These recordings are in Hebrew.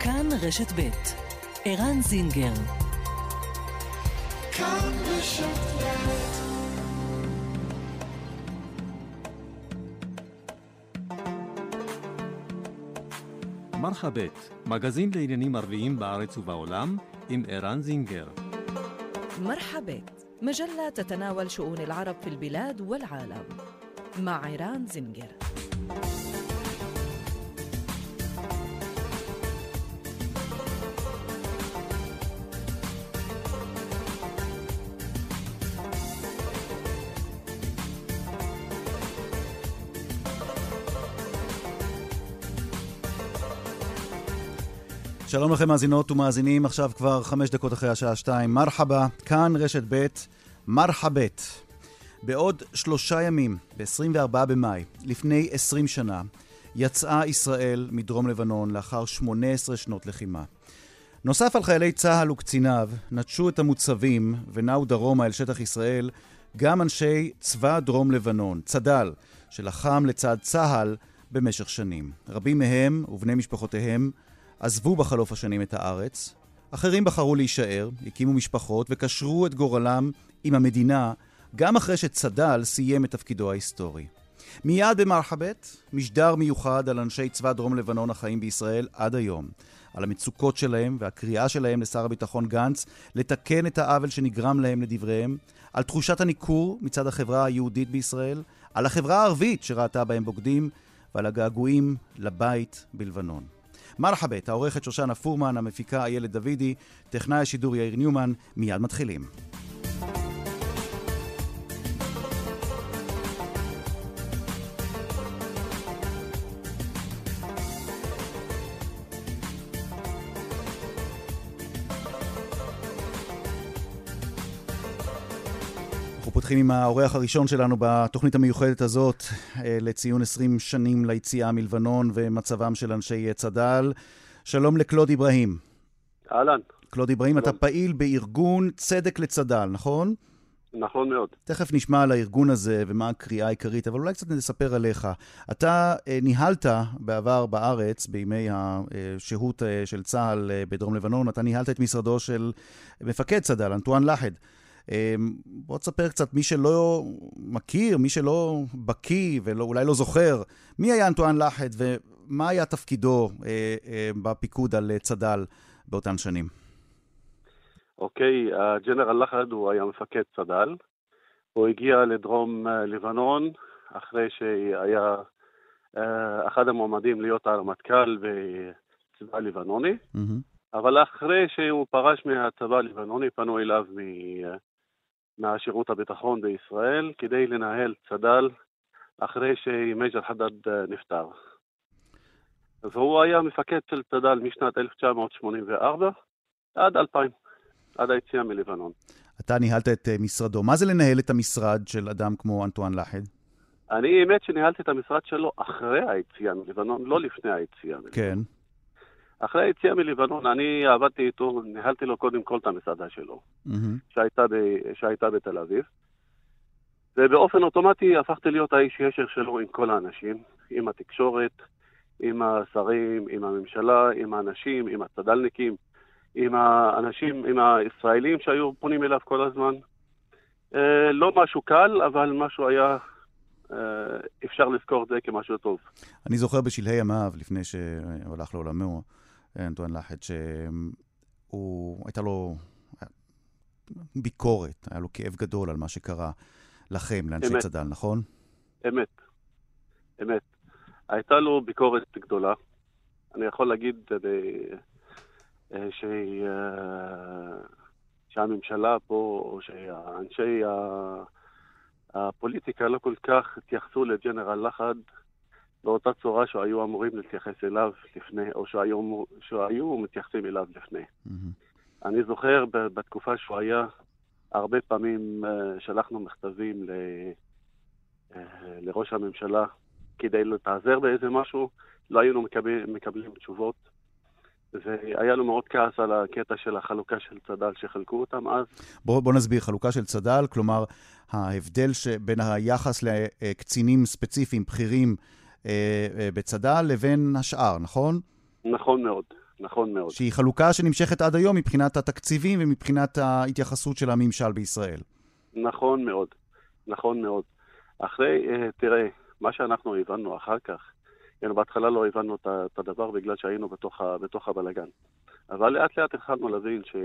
כאן רשת ב' ערן זינגר כאן רשת ב' מרחבת, מגזין לעניינים ערביים בארץ ובעולם, עם ערן זינגר. مرحبت مجلة تتناول شؤون العرب في البلاد والعالم مع عيران زنجر שלום לכם מאזינות ומאזינים, עכשיו כבר חמש דקות אחרי השעה שתיים. מרחבה, כאן רשת ב', מרחבת. בעוד שלושה ימים, ב-24 במאי, לפני 20 שנה, יצאה ישראל מדרום לבנון לאחר 18 שנות לחימה. נוסף על חיילי צה"ל וקציניו, נטשו את המוצבים ונעו דרומה אל שטח ישראל גם אנשי צבא דרום לבנון, צד"ל, שלחם לצד צה"ל במשך שנים. רבים מהם ובני משפחותיהם עזבו בחלוף השנים את הארץ, אחרים בחרו להישאר, הקימו משפחות וקשרו את גורלם עם המדינה, גם אחרי שצד"ל סיים את תפקידו ההיסטורי. מיד במרחבת, משדר מיוחד על אנשי צבא דרום לבנון החיים בישראל עד היום. על המצוקות שלהם והקריאה שלהם לשר הביטחון גנץ לתקן את העוול שנגרם להם לדבריהם, על תחושת הניכור מצד החברה היהודית בישראל, על החברה הערבית שראתה בהם בוגדים, ועל הגעגועים לבית בלבנון. מרחבת, העורכת שושנה פורמן, המפיקה איילת דוידי, טכנאי השידור יאיר ניומן, מיד מתחילים. פותחים עם האורח הראשון שלנו בתוכנית המיוחדת הזאת אה, לציון 20 שנים ליציאה מלבנון ומצבם של אנשי צד"ל. שלום לקלוד אברהים. אהלן. קלוד אברהים, אתה פעיל בארגון צדק לצד"ל, נכון? נכון מאוד. תכף נשמע על הארגון הזה ומה הקריאה העיקרית, אבל אולי קצת נספר עליך. אתה אה, ניהלת בעבר בארץ, בימי השהות אה, של צה"ל בדרום לבנון, אתה ניהלת את משרדו של מפקד צד"ל, אנטואן לחד. בוא תספר קצת, מי שלא מכיר, מי שלא בקיא ואולי לא זוכר, מי היה אנטואן לחד ומה היה תפקידו אה, אה, בפיקוד על צד"ל באותן שנים? אוקיי, הג'נרל לחד הוא היה מפקד צד"ל. הוא הגיע לדרום לבנון אחרי שהיה אחד המועמדים להיות הרמטכ"ל בצבא הלבנוני. Mm-hmm. אבל אחרי שהוא פרש מהצבא הלבנוני, פנו אליו מ... מהשירות הביטחון בישראל כדי לנהל צד"ל אחרי שמייג'ר חדד נפטר. והוא היה מפקד של צד"ל משנת 1984 עד 2000, עד היציאה מלבנון. אתה ניהלת את משרדו. מה זה לנהל את המשרד של אדם כמו אנטואן לחד? אני, האמת שניהלתי את המשרד שלו אחרי היציאה מלבנון, לא לפני היציאה מלבנון. כן. אחרי היציאה מלבנון, אני עבדתי איתו, ניהלתי לו קודם כל את המסעדה שלו, mm-hmm. שהייתה, ב, שהייתה בתל אביב. ובאופן אוטומטי הפכתי להיות האיש ישר שלו עם כל האנשים, עם התקשורת, עם השרים, עם הממשלה, עם האנשים, עם הצד"לניקים, עם האנשים, עם הישראלים שהיו פונים אליו כל הזמן. אה, לא משהו קל, אבל משהו היה, אה, אפשר לזכור את זה כמשהו טוב. אני זוכר בשלהי ימיו, לפני שהלך לעולמו, אנטואן לחד, שהוא, הייתה לו ביקורת, היה לו כאב גדול על מה שקרה לכם, לאנשי אמת. צד"ל, נכון? אמת, אמת. הייתה לו ביקורת גדולה. אני יכול להגיד ב... ש... שהממשלה פה, או שאנשי הפוליטיקה לא כל כך התייחסו לג'נרל לחד באותה צורה שהיו אמורים להתייחס אליו לפני, או שהיו, שהיו מתייחסים אליו לפני. Mm-hmm. אני זוכר בתקופה שהוא היה, הרבה פעמים uh, שלחנו מכתבים ל, uh, לראש הממשלה כדי להתעזר באיזה משהו, לא היינו מקבל, מקבלים תשובות. והיה לו מאוד כעס על הקטע של החלוקה של צד"ל שחלקו אותם אז. בוא, בוא נסביר, חלוקה של צד"ל, כלומר, ההבדל בין היחס לקצינים ספציפיים, בכירים, אה, אה, בצד"ל לבין השאר, נכון? נכון מאוד, נכון מאוד. שהיא חלוקה שנמשכת עד היום מבחינת התקציבים ומבחינת ההתייחסות של הממשל בישראל. נכון מאוד, נכון מאוד. אחרי, אה, תראה, מה שאנחנו הבנו אחר כך, כן, בהתחלה לא הבנו את הדבר בגלל שהיינו בתוך, בתוך הבלגן. אבל לאט לאט התחלנו להבין ש...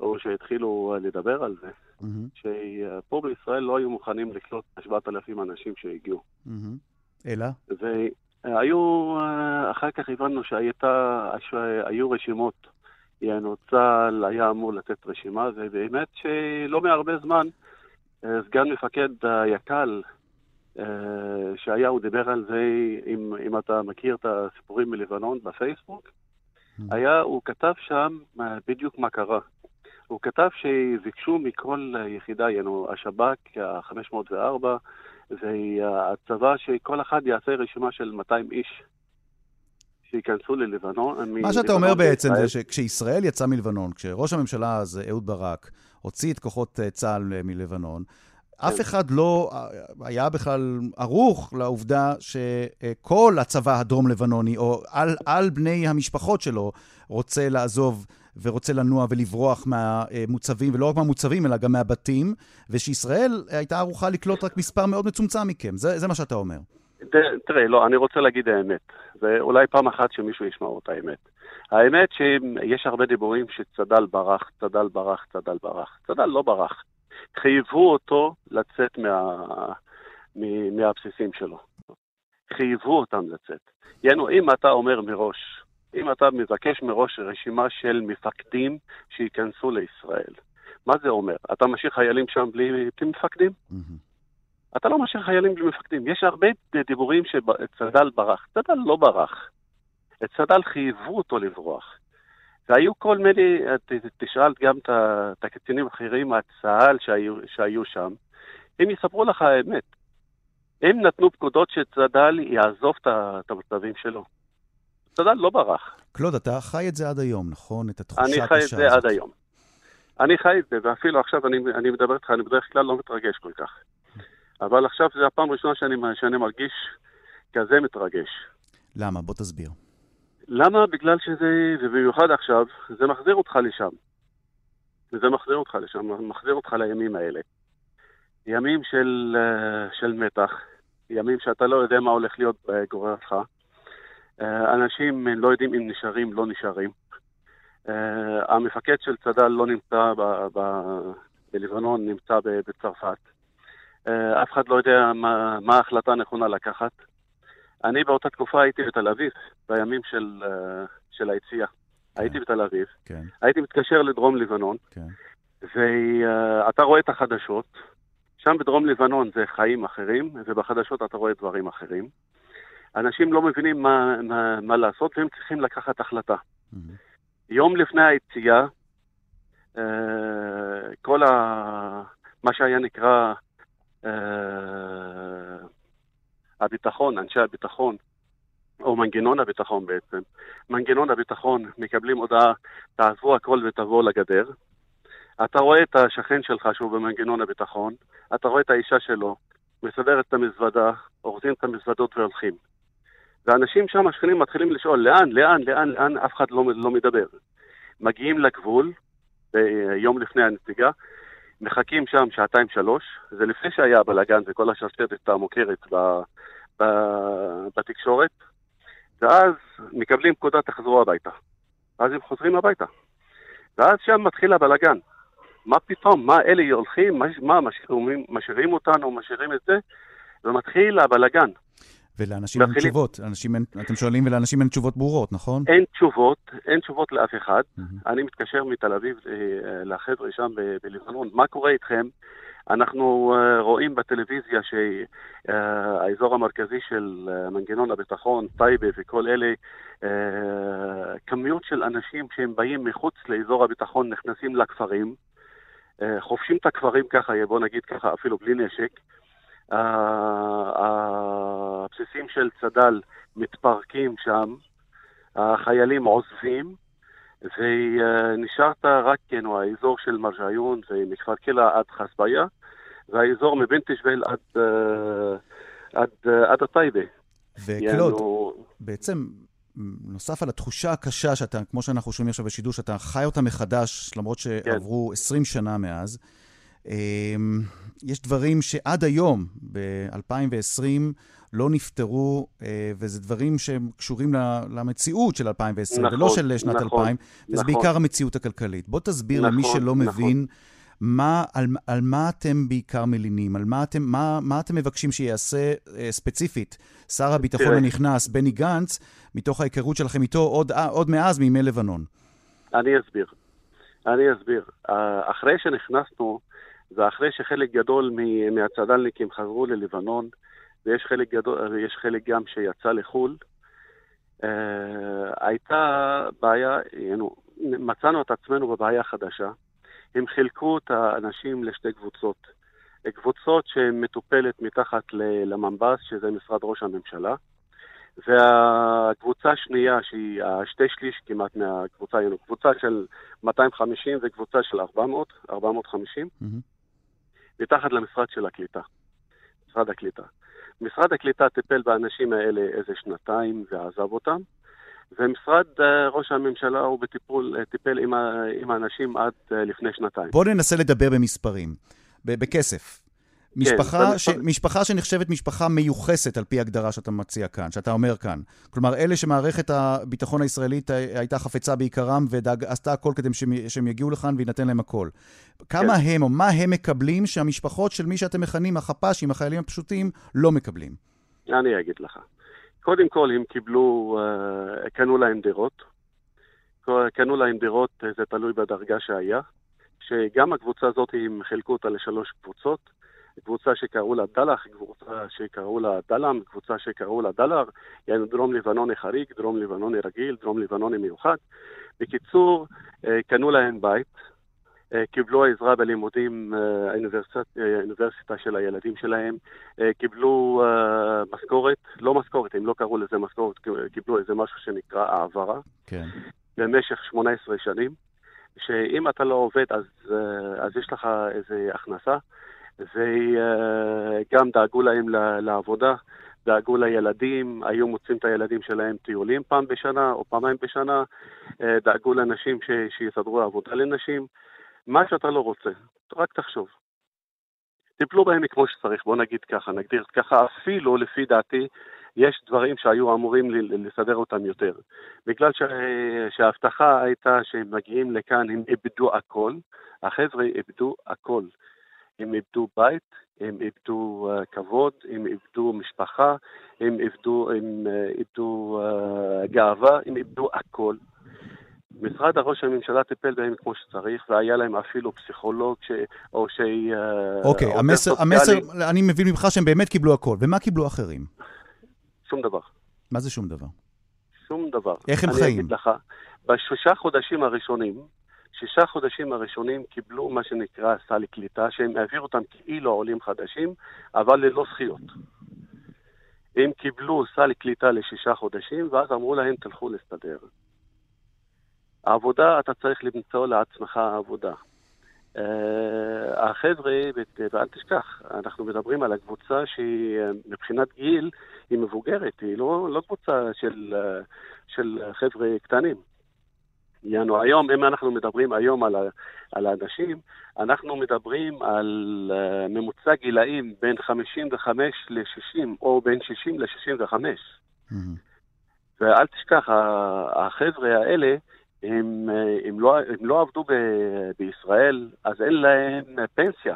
או שהתחילו לדבר על זה, mm-hmm. שפה בישראל לא היו מוכנים לקלוט 7,000 אנשים שהגיעו. Mm-hmm. אלא? והיו, אחר כך הבנו שהייתה, שהיו רשימות, יענו צה"ל היה אמור לתת רשימה, ובאמת שלא מהרבה זמן סגן מפקד היק"ל, שהיה, הוא דיבר על זה, אם, אם אתה מכיר את הסיפורים מלבנון בפייסבוק, mm-hmm. היה, הוא כתב שם בדיוק מה קרה. הוא כתב שביקשו מכל יחידה, ינו, השב"כ, ה-504, והצבא, שכל אחד יעשה רשימה של 200 איש שייכנסו ללבנון. מה שאתה אומר בעצם זה שכשישראל יצאה מלבנון, כשראש הממשלה הזה, אהוד ברק, הוציא את כוחות אה, צה"ל אה, מלבנון, אף כן. אחד לא אה, היה בכלל ערוך לעובדה שכל הצבא הדרום-לבנוני, או על, על בני המשפחות שלו, רוצה לעזוב ורוצה לנוע ולברוח מהמוצבים, ולא רק מהמוצבים, אלא גם מהבתים, ושישראל הייתה ערוכה לקלוט רק מספר מאוד מצומצם מכם. זה, זה מה שאתה אומר. תראה, לא, אני רוצה להגיד האמת. ואולי פעם אחת שמישהו ישמע אותה האמת. האמת שיש הרבה דיבורים שצד"ל ברח, צד"ל ברח, צד"ל ברח. צד"ל לא ברח. חייבו אותו לצאת מה... מהבסיסים שלו. חייבו אותם לצאת. יענו, אם אתה אומר מראש, אם אתה מבקש מראש רשימה של מפקדים שייכנסו לישראל, מה זה אומר? אתה משאיר חיילים שם בלי, בלי מפקדים? Mm-hmm. אתה לא משאיר חיילים בלי מפקדים. יש הרבה דיבורים שצד"ל ברח. צד"ל לא ברח. את צד"ל חייבו אותו לברוח. והיו כל מיני, תשאל גם את הקצינים האחרים מהצה"ל שהיו, שהיו שם, הם יספרו לך האמת. הם נתנו פקודות שצד"ל יעזוב את המצבים שלו. צד"ל לא ברח. קלוד, אתה חי את זה עד היום, נכון? את התחושה הקשה הזאת. אני חי את זה עד היום. אני חי את זה, ואפילו עכשיו אני, אני מדבר איתך, אני בדרך כלל לא מתרגש כל כך. אבל עכשיו זו הפעם הראשונה שאני, שאני מרגיש כזה מתרגש. למה? בוא תסביר. למה? בגלל שזה, ובמיוחד עכשיו, זה מחזיר אותך לשם. וזה מחזיר אותך לשם, מחזיר אותך לימים האלה. ימים של, אה, של מתח, ימים שאתה לא יודע מה הולך להיות בגורלך. אה, אנשים לא יודעים אם נשארים, לא נשארים. אה, המפקד של צד"ל לא נמצא ב- ב- בלבנון, נמצא בצרפת. אף אחד לא יודע מה, מה ההחלטה הנכונה לקחת. אני באותה תקופה הייתי בתל אביב, בימים של, אה, של היציאה. כן. הייתי בתל אביב, כן. הייתי מתקשר לדרום לבנון, כן. ואתה רואה את החדשות, שם בדרום לבנון זה חיים אחרים, ובחדשות אתה רואה דברים אחרים. אנשים לא מבינים מה, מה, מה לעשות, והם צריכים לקחת החלטה. Mm-hmm. יום לפני היציאה, אה, כל ה... מה שהיה נקרא אה, הביטחון, אנשי הביטחון, או מנגנון הביטחון בעצם, מנגנון הביטחון מקבלים הודעה, תעזבו הכל ותבואו לגדר. אתה רואה את השכן שלך שהוא במנגנון הביטחון, אתה רואה את האישה שלו, מסדרת את המזוודה, אורזים את המזוודות והולכים. ואנשים שם, השכנים, מתחילים לשאול, לאן, לאן, לאן, לאן, אף אחד לא, לא מדבר. מגיעים לגבול, יום לפני הנסיגה, מחכים שם שעתיים-שלוש, זה לפני שהיה הבלאגן וכל השרשרת המוכרת ב, ב, בתקשורת, ואז מקבלים פקודה, תחזרו הביתה. ואז הם חוזרים הביתה. ואז שם מתחיל הבלאגן. מה פתאום, מה אלה הולכים, מה, משאירים, משאירים אותנו, משאירים את זה, ומתחיל הבלאגן. ולאנשים אין תשובות. אנשים אין, אתם שואלים ולאנשים אין תשובות ברורות, נכון? אין תשובות, אין תשובות לאף אחד. Mm-hmm. אני מתקשר מתל אביב אה, לחבר'ה שם בלבנון, מה קורה איתכם? אנחנו אה, רואים בטלוויזיה שהאזור המרכזי של אה, מנגנון הביטחון, טייבה וכל אלה, כמיות של אנשים שהם באים מחוץ לאזור הביטחון נכנסים לכפרים, חופשים את הכפרים ככה, בוא נגיד ככה, אפילו בלי נשק. הבסיסים של צד"ל מתפרקים שם, החיילים עוזבים, ונשארת רק כן, האזור של מרג'יון ומכפר קלע עד חסביה, והאזור מבין תשבל עד, אה, עד, אה, עד הטייבה. וקלוד, בעצם נוסף על התחושה הקשה שאתה, כמו שאנחנו שומעים עכשיו בשידור, שאתה חי אותה מחדש, למרות שעברו כן. 20 שנה מאז, יש דברים שעד היום, ב-2020, לא נפתרו, אה, וזה דברים שהם קשורים למציאות של 2020, נכון, ולא של שנת נכון, 2000, וזה נכון. בעיקר המציאות הכלכלית. בוא תסביר נכון, למי שלא נכון. מבין, מה, על, על מה אתם בעיקר מלינים? על מה אתם, מה, מה אתם מבקשים שיעשה אה, ספציפית שר הביטחון תראה. הנכנס, בני גנץ, מתוך ההיכרות שלכם איתו עוד, אה, עוד מאז, מימי לבנון? אני אסביר. אני אסביר. אחרי שנכנסנו, ואחרי שחלק גדול מהצד"לניקים חזרו ללבנון, ויש חלק, גדול, ויש חלק גם שיצא לחו"ל, uh, הייתה בעיה, מצאנו את עצמנו בבעיה חדשה. הם חילקו את האנשים לשתי קבוצות. קבוצות שמטופלת מתחת למנב"ס, שזה משרד ראש הממשלה, והקבוצה השנייה, שהיא השתי שליש כמעט מהקבוצה, היינו קבוצה של 250 וקבוצה של 400, 450, mm-hmm. מתחת למשרד של הקליטה, משרד הקליטה. משרד הקליטה טיפל באנשים האלה איזה שנתיים ועזב אותם, ומשרד אה, ראש הממשלה הוא בטיפול, אה, טיפל עם, האנשים עד אה, לפני שנתיים. בואו ננסה לדבר במספרים, בכסף. משפחה, כן, ש... משפחה שנחשבת משפחה מיוחסת על פי הגדרה שאתה מציע כאן, שאתה אומר כאן. כלומר, אלה שמערכת הביטחון הישראלית הייתה חפצה בעיקרם ועשתה הכל כדי שהם, שהם יגיעו לכאן ויינתן להם הכל. כמה כן. הם או מה הם מקבלים שהמשפחות של מי שאתם מכנים החפ"שים, החיילים הפשוטים, לא מקבלים? אני אגיד לך. קודם כל, הם קיבלו, uh, קנו להם דירות. קנו להם דירות, זה תלוי בדרגה שהיה. שגם הקבוצה הזאת, הם חילקו אותה לשלוש קבוצות. קבוצה שקראו לה דלח, קבוצה שקראו לה דלם, קבוצה שקראו לה דלר, יענו דרום לבנוני חריג, דרום לבנוני רגיל, דרום לבנוני מיוחד. בקיצור, אה, קנו להם בית, אה, קיבלו עזרה בלימודים, אה, האוניברסיטה של הילדים שלהם, קיבלו משכורת, לא משכורת, הם לא קראו לזה משכורת, קיבלו איזה משהו שנקרא העברה. כן. במשך 18 שנים, שאם אתה לא עובד אז, אז יש לך איזה הכנסה. וגם דאגו להם לעבודה, דאגו לילדים, היו מוצאים את הילדים שלהם טיולים פעם בשנה או פעמיים בשנה, אה, דאגו לנשים ש... שיסדרו עבודה לנשים. מה שאתה לא רוצה, רק תחשוב. טיפלו בהם כמו שצריך, בוא נגיד ככה, נגדיר ככה, אפילו לפי דעתי, יש דברים שהיו אמורים לסדר אותם יותר. בגלל ש... שההבטחה הייתה שהם מגיעים לכאן, הם איבדו הכל, החבר'ה איבדו הכל. הם איבדו בית, הם איבדו uh, כבוד, הם איבדו משפחה, הם איבדו, הם, uh, איבדו uh, גאווה, הם איבדו הכל. משרד ראש הממשלה טיפל בהם כמו שצריך, והיה להם אפילו פסיכולוג ש... או ש... אוקיי, okay, המסר, המסר, אני מבין ממך שהם באמת קיבלו הכל. ומה קיבלו אחרים? שום דבר. מה זה שום דבר? שום דבר. איך הם אני חיים? אני אגיד לך, בשלושה חודשים הראשונים, שישה חודשים הראשונים קיבלו מה שנקרא סל קליטה, שהם העבירו אותם כאילו עולים חדשים, אבל ללא זכיות. הם קיבלו סל קליטה לשישה חודשים, ואז אמרו להם, תלכו להסתדר. העבודה, אתה צריך למצוא לעצמך עבודה. Uh, החבר'ה, ואל תשכח, אנחנו מדברים על הקבוצה שהיא מבחינת גיל, היא מבוגרת, היא לא, לא קבוצה של, uh, של חבר'ה קטנים. יענו, היום, אם אנחנו מדברים היום על, על האנשים, אנחנו מדברים על uh, ממוצע גילאים בין 55 ל-60, או בין 60 ל-65. Mm-hmm. ואל תשכח, החבר'ה האלה, הם, אה, הם, לא, הם לא עבדו ב, בישראל, אז אין להם פנסיה.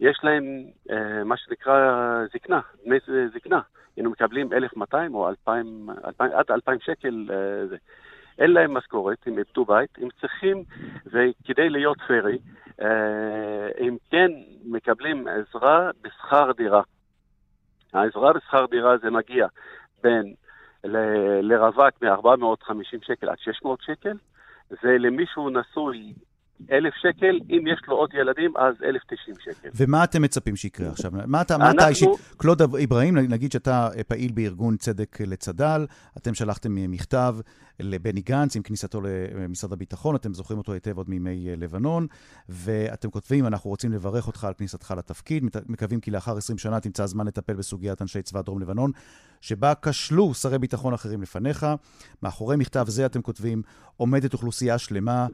יש להם uh, מה שנקרא זקנה, דמי זקנה. הם מקבלים 1,200 או 2,000, 2,000 עד 2,000 שקל. Uh, זה. אין להם משכורת, הם איבדו בית, הם צריכים, וכדי להיות פרי, אה, הם כן מקבלים עזרה בשכר דירה. העזרה בשכר דירה זה מגיע בין לרווק מ-450 שקל עד 600 שקל, זה למישהו נשוי אלף שקל, אם יש לו עוד ילדים, אז אלף תשעים שקל. ומה אתם מצפים שיקרה עכשיו? מה אתה, מה אתה אישית... קלוד אברהים, נגיד שאתה פעיל בארגון צדק לצד"ל, אתם שלחתם מכתב לבני גנץ עם כניסתו למשרד הביטחון, אתם זוכרים אותו היטב עוד מימי לבנון, ואתם כותבים, אנחנו רוצים לברך אותך על כניסתך לתפקיד, מקווים כי לאחר 20 שנה תמצא זמן לטפל בסוגיית אנשי צבא דרום לבנון, שבה כשלו שרי ביטחון אחרים לפניך. מאחורי מכתב זה אתם כותבים, עומדת אוכלוסייה שלמה,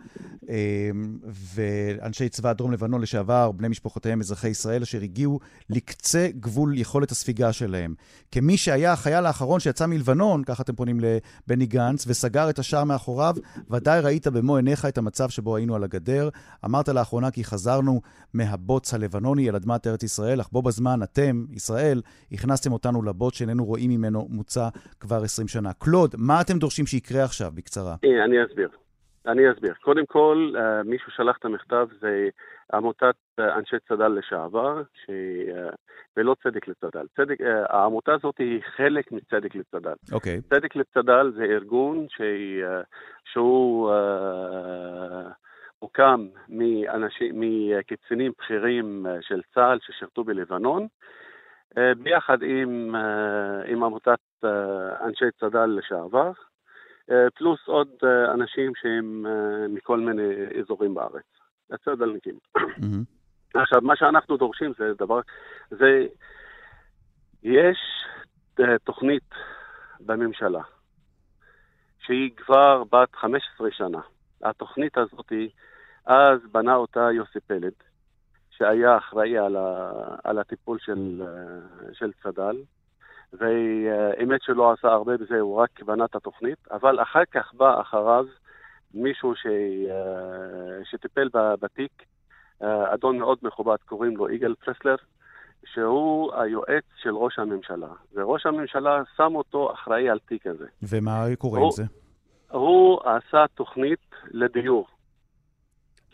אמ, ואנשי צבא דרום לבנון לשעבר, בני משפחותיהם, אזרחי ישראל, אשר הגיעו לקצה גבול יכולת הספיגה שלהם. כמי שהיה החייל האחרון שיצא מלבנון, ככה אתם פונים לבני גנץ, וסגר את השער מאחוריו, ודאי ראית במו עיניך את המצב שבו היינו על הגדר. אמרת לאחרונה כי חזרנו מהבוץ הלבנוני אל אדמת ארץ ישראל, אך בו בזמן אתם, ישראל, הכנסתם אותנו לבוץ שאיננו רואים ממנו מוצא כבר 20 שנה. קלוד, מה אתם דורשים שיקרה עכשיו, בקצרה? אני אסביר. אני אסביר. קודם כל, אה, מישהו שלח את המכתב, זה עמותת אה, אנשי צד"ל לשעבר, ש... אה, ולא צדק לצד"ל. צדק, העמותה הזאת היא חלק מצדק לצד"ל. אוקיי. Okay. צדק לצד"ל זה ארגון ש... שהוא הוקם מאנשים, מקצינים בכירים של צה"ל ששירתו בלבנון, ביחד עם, עם עמותת אנשי צד"ל לשעבר. אה, פלוס עוד אה, אנשים שהם אה, מכל מיני אזורים בארץ. הצדלניקים. עכשיו, מה שאנחנו דורשים זה דבר, זה, יש תוכנית בממשלה שהיא כבר בת 15 שנה. התוכנית הזאת, אז בנה אותה יוסי פלד, שהיה אחראי על, ה, על הטיפול של, של צד"ל, והאמת שלא עשה הרבה בזה, הוא רק בנה את התוכנית, אבל אחר כך בא אחריו מישהו ש... אה, שטיפל בתיק, אה, אדון מאוד מכובד, קוראים לו יגאל פרסלר, שהוא היועץ של ראש הממשלה, וראש הממשלה שם אותו אחראי על תיק הזה. ומה קורה הוא, עם זה? הוא עשה תוכנית לדיור.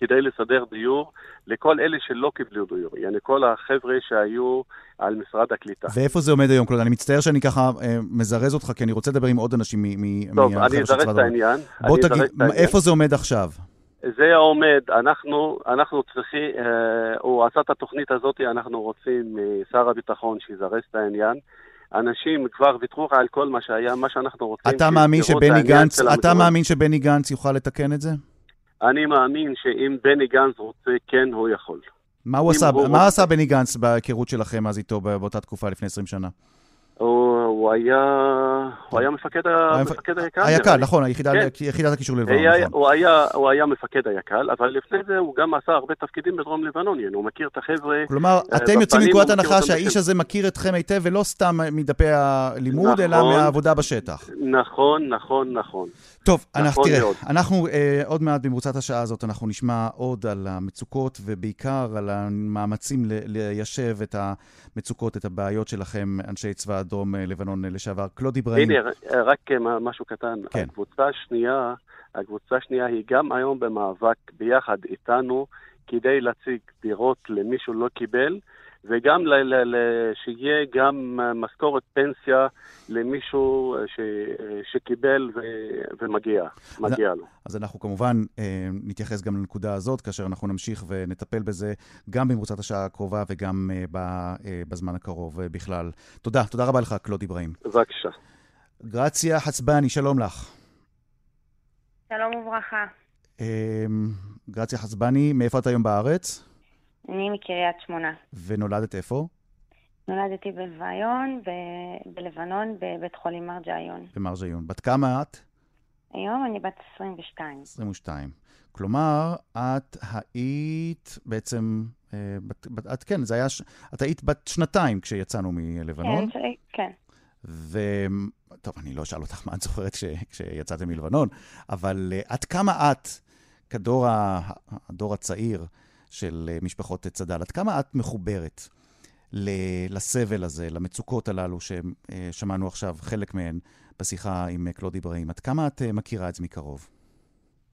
כדי לסדר דיור לכל אלה שלא קיבלו דיור, יעני כל החבר'ה שהיו על משרד הקליטה. ואיפה זה עומד היום, קלוד? אני מצטער שאני ככה אה, מזרז אותך, כי אני רוצה לדבר עם עוד אנשים מהחבר'ה של צבא טוב, אני אזרז את העניין. בוא תגיד, איפה זה עומד עכשיו? זה עומד, אנחנו, אנחנו צריכים, אה, הוא עשה את התוכנית הזאת, אנחנו רוצים משר הביטחון שיזרז את העניין. אנשים כבר ויתרו על כל מה שהיה, מה שאנחנו רוצים. אתה מאמין שבני גנץ, אתה מאמין שבני גנץ יוכל לתקן את זה? אני מאמין שאם בני גנץ רוצה, כן, הוא יכול. מה הוא עשה, הוא מה עשה בני גנץ בהיכרות שלכם אז איתו באותה תקופה לפני 20 שנה? הוא, הוא היה, הוא היה מפקד, המפקד היקל. היקל, נכון, היחידה, כן. יחידת הקישור ללבנון, נכון. הוא היה, הוא היה מפקד היקל, אבל לפני זה הוא גם עשה הרבה תפקידים בדרום לבנון, הוא מכיר את החבר'ה. כלומר, uh, אתם יוצאים מנקודת הנחה שהאיש הזה מכיר אתכם היטב, ולא סתם מדפי הלימוד, נכון, אלא מהעבודה בשטח. נכון, נכון, נכון. טוב, אנחנו, תראה, מאוד. אנחנו אה, עוד מעט במרוצת השעה הזאת, אנחנו נשמע עוד על המצוקות, ובעיקר על המאמצים ל- ליישב את המצוקות, את הבעיות שלכם, אנשי צבא דרום אה, לבנון אה, לשעבר. קלוד איברהים. הנה, רק משהו קטן. כן. הקבוצה השנייה, הקבוצה השנייה היא גם היום במאבק ביחד איתנו, כדי להציג דירות למי שלא קיבל, וגם ל- ל- ל- שיהיה גם משכורת פנסיה למישהו ש- שקיבל ו- ומגיע, מגיע לו. אז אנחנו כמובן אה, נתייחס גם לנקודה הזאת, כאשר אנחנו נמשיך ונטפל בזה גם במרוצת השעה הקרובה וגם אה, אה, בזמן הקרוב בכלל. תודה, תודה רבה לך, קלוד אברהים. בבקשה. גרציה חצבני, שלום לך. שלום וברכה. גרציה חצבני, מאיפה את היום בארץ? אני מקריית שמונה. ונולדת איפה? נולדתי בלוויון, ב- בלבנון, בבית חולים מרג'יון. במרג'יון. בת כמה את? היום אני בת 22. 22. כלומר, את היית בעצם, אה, בת, בת, את כן, זה היה, ש... את היית בת שנתיים כשיצאנו מלבנון. כן, כן. ו... טוב, אני לא אשאל אותך מה את זוכרת כש... כשיצאתם מלבנון, אבל uh, עד כמה את, כדור ה... הדור הצעיר, של אה, משפחות צד"ל. עד כמה את מחוברת לסבל הזה, למצוקות הללו ששמענו עכשיו, חלק מהן, בשיחה עם אה, קלודי בראים? עד כמה את אה, מכירה את זה מקרוב?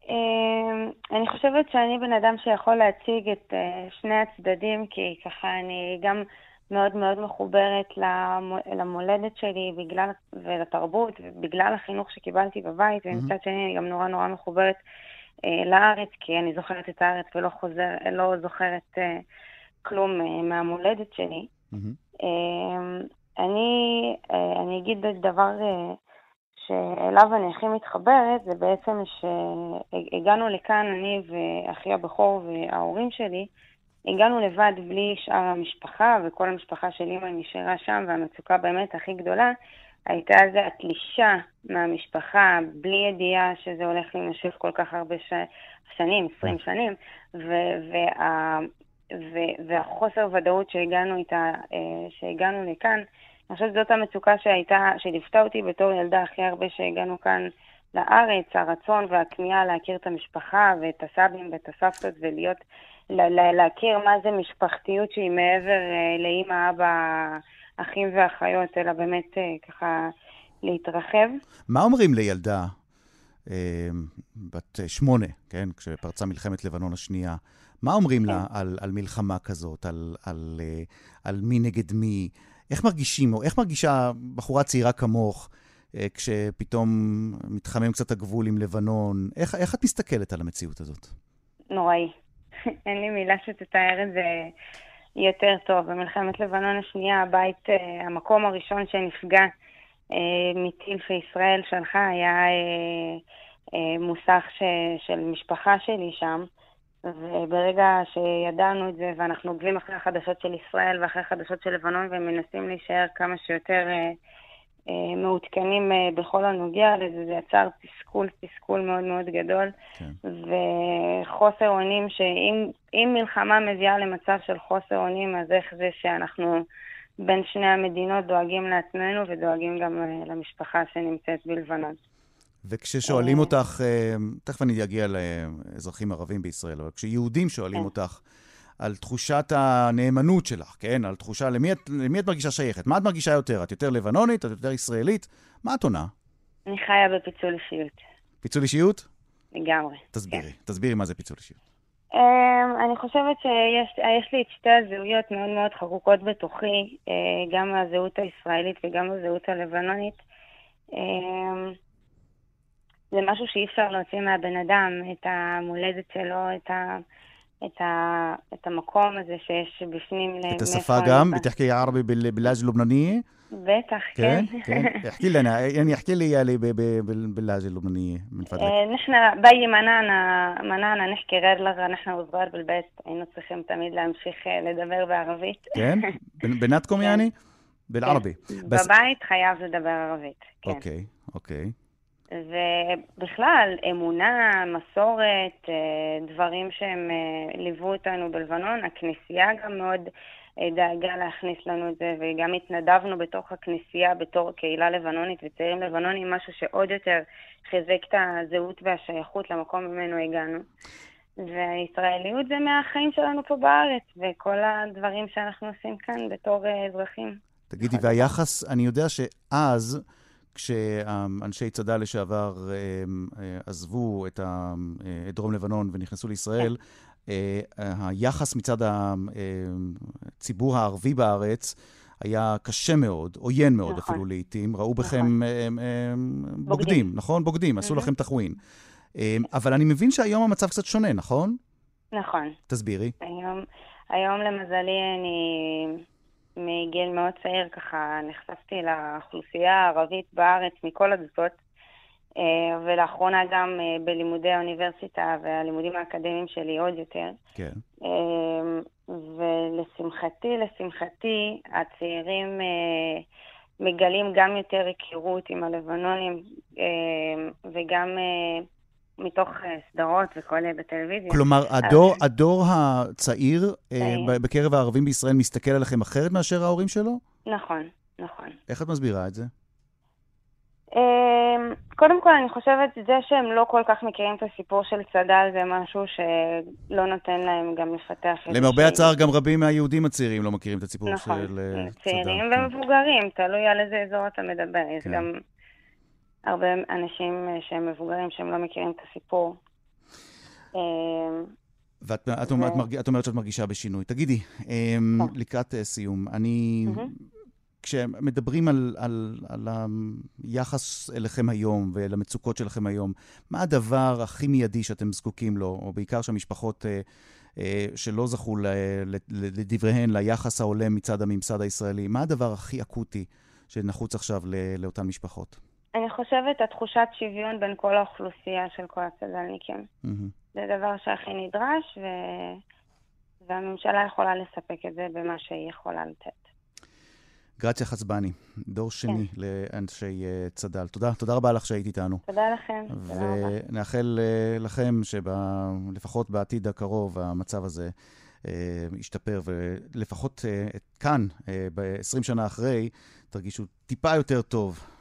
אמ, אני חושבת שאני בן אדם שיכול להציג את שני הצדדים, כי ככה אני גם מאוד מאוד מחוברת למולדת שלי בגלל, ולתרבות, בגלל החינוך שקיבלתי בבית, ומצד שני אני גם נורא נורא מחוברת אה, לארץ, כי אני זוכרת את הארץ ולא חוזר, לא זוכרת אה, כלום אה, מהמולדת שלי. אה, אני, אה, אני אגיד דבר אה, שאליו אני הכי מתחברת, זה בעצם שהגענו לכאן, אני ואחי הבכור וההורים שלי, הגענו לבד בלי שאר המשפחה, וכל המשפחה של אימא נשארה שם, והמצוקה באמת הכי גדולה הייתה זה התלישה מהמשפחה, בלי ידיעה שזה הולך להימשך כל כך הרבה ש... שנים, 20 שנים, ו- וה- ו- והחוסר ודאות שהגענו איתה, אה, שהגענו לכאן, אני חושבת שזאת המצוקה שהייתה, שליוותה אותי בתור ילדה הכי הרבה שהגענו כאן לארץ, הרצון והכמיהה להכיר את המשפחה ואת הסבים ואת הסבתות ולהיות, לה, לה, להכיר מה זה משפחתיות שהיא מעבר אה, לאמא, אבא, אחים ואחיות, אלא באמת אה, ככה להתרחב. מה אומרים לילדה אה, בת שמונה, כן? כשפרצה מלחמת לבנון השנייה. מה אומרים לה על, על מלחמה כזאת, על, על, על מי נגד מי? איך מרגישים, או איך מרגישה בחורה צעירה כמוך, כשפתאום מתחמם קצת הגבול עם לבנון? איך, איך את מסתכלת על המציאות הזאת? נוראי. אין לי מילה שתתאר את זה יותר טוב. במלחמת לבנון השנייה, הבית, אה, המקום הראשון שנפגע אה, מטיל שישראל שלחה היה אה, מוסך ש, של משפחה שלי שם. וברגע שידענו את זה, ואנחנו עוקבים אחרי החדשות של ישראל ואחרי החדשות של לבנון, ומנסים להישאר כמה שיותר אה, מעודכנים אה, בכל הנוגע לזה, זה יצר תסכול, תסכול מאוד מאוד גדול, כן. וחוסר אונים, שאם מלחמה מביאה למצב של חוסר אונים, אז איך זה שאנחנו בין שני המדינות דואגים לעצמנו ודואגים גם אה, למשפחה שנמצאת בלבנון. וכששואלים אותך, אה, תכף אני אגיע לאזרחים ערבים בישראל, אבל כשיהודים שואלים כן. אותך על תחושת הנאמנות שלך, כן? על תחושה, למי את, למי את מרגישה שייכת? מה את מרגישה יותר? את יותר לבנונית? את יותר ישראלית? מה את עונה? אני חיה בפיצול אישיות, פיצול אישיות? לגמרי. תסבירי, תסבירי מה זה פיצול אישיות. Um, אני חושבת שיש יש לי את שתי הזהויות מאוד מאוד חקוקות בתוכי, uh, גם הזהות הישראלית וגם הזהות הלבנונית. Um, זה משהו שאי אפשר להוציא מהבן אדם, את המולדת שלו, את, ה, את, ה, את המקום הזה שיש בפנים. את מאיפה השפה אני גם? באה. بتحكي عربي بال- باللهجة اللبنانية؟ בטח, כן, כן. כן. احكي لنا يعني احكي لي يالي ب- ب- بال- باللهجة اللبنانية من فضلك. آه، نحن بي منعنا منعنا نحكي غير لغة نحن وصغار بالبيت היינו צריכים תמיד להמשיך אה, לדבר בערבית. כן? בנ- בנתקום يعني? بالعربي. بس בבית חייב לדבר ערבית, כן. אוקיי, אוקיי. ובכלל, אמונה, מסורת, אה, דברים שהם אה, ליוו אותנו בלבנון, הכנסייה גם מאוד אה, דאגה להכניס לנו את זה, וגם התנדבנו בתוך הכנסייה בתור קהילה לבנונית וצעירים לבנונים, משהו שעוד יותר חיזק את הזהות והשייכות למקום ממנו הגענו. והישראליות זה מהחיים שלנו פה בארץ, וכל הדברים שאנחנו עושים כאן בתור אזרחים. תגידי, והיחס, אני יודע שאז, כשאנשי צד"ל לשעבר אה, אה, עזבו את אה, את דרום לבנון ונכנסו לישראל, היחס מצד הציבור הערבי בארץ היה קשה מאוד, עוין מאוד נכון. אפילו לעיתים. ראו בכם אה, אה, בוגדים, בוגדים. נכון? בוגדים, עשו מהמם. לכם תחווין. אה, אבל אני מבין שהיום המצב קצת שונה, נכון? נכון. תסבירי. היום, היום למזלי אני מגיל מאוד צעיר ככה נחשפתי לאוכלוסייה הערבית בארץ מכל הדתות, אה, ולאחרונה גם אה, בלימודי האוניברסיטה והלימודים האקדמיים שלי עוד יותר. כן. אה, ולשמחתי, לשמחתי, הצעירים מגלים גם יותר היכרות עם הלבנונים וגם מתוך אה, סדרות וכל אה, בטלוויזיה. כלומר, הדור, הדור הצעיר אה, צעיר. בקרב הערבים בישראל מסתכל עליכם אחרת מאשר ההורים שלו? נכון, נכון. איך את מסבירה את זה? אמ, קודם כל, אני חושבת זה שהם לא כל כך מכירים את הסיפור של צד"ל זה משהו שלא נותן להם גם לפתח איזושהי... למרבה הצער, גם רבים מהיהודים הצעירים לא מכירים את הסיפור נכון, של צעירים צד"ל. כן. ומבוגרים, תלוי על איזה אזור אתה מדבר. יש כן. גם הרבה אנשים אה, שהם מבוגרים שהם לא מכירים את הסיפור. אמ, ואת את, ו- אומרת, את, מרג- את אומרת שאת מרגישה בשינוי. תגידי, אמ, כן. לקראת אה, סיום, אני... כשמדברים על, על, על היחס אליכם היום ולמצוקות שלכם היום, מה הדבר הכי מיידי שאתם זקוקים לו, או בעיקר שהמשפחות אה, אה, שלא זכו לדבריהן ליחס ההולם מצד הממסד הישראלי, מה הדבר הכי אקוטי שנחוץ עכשיו לאותן משפחות? אני חושבת התחושת שוויון בין כל האוכלוסייה של כל הצד"לניקים. Mm-hmm. זה דבר שהכי נדרש, ו... והממשלה יכולה לספק את זה במה שהיא יכולה לתת. גרציה חצבני, דור שני כן. לאנשי uh, צד"ל. תודה, תודה רבה לך שהיית איתנו. תודה לכם. ונאחל uh, לכם שלפחות בעתיד הקרוב המצב הזה uh, ישתפר, ולפחות כאן, uh, ב-20 שנה אחרי, תרגישו טיפה יותר טוב.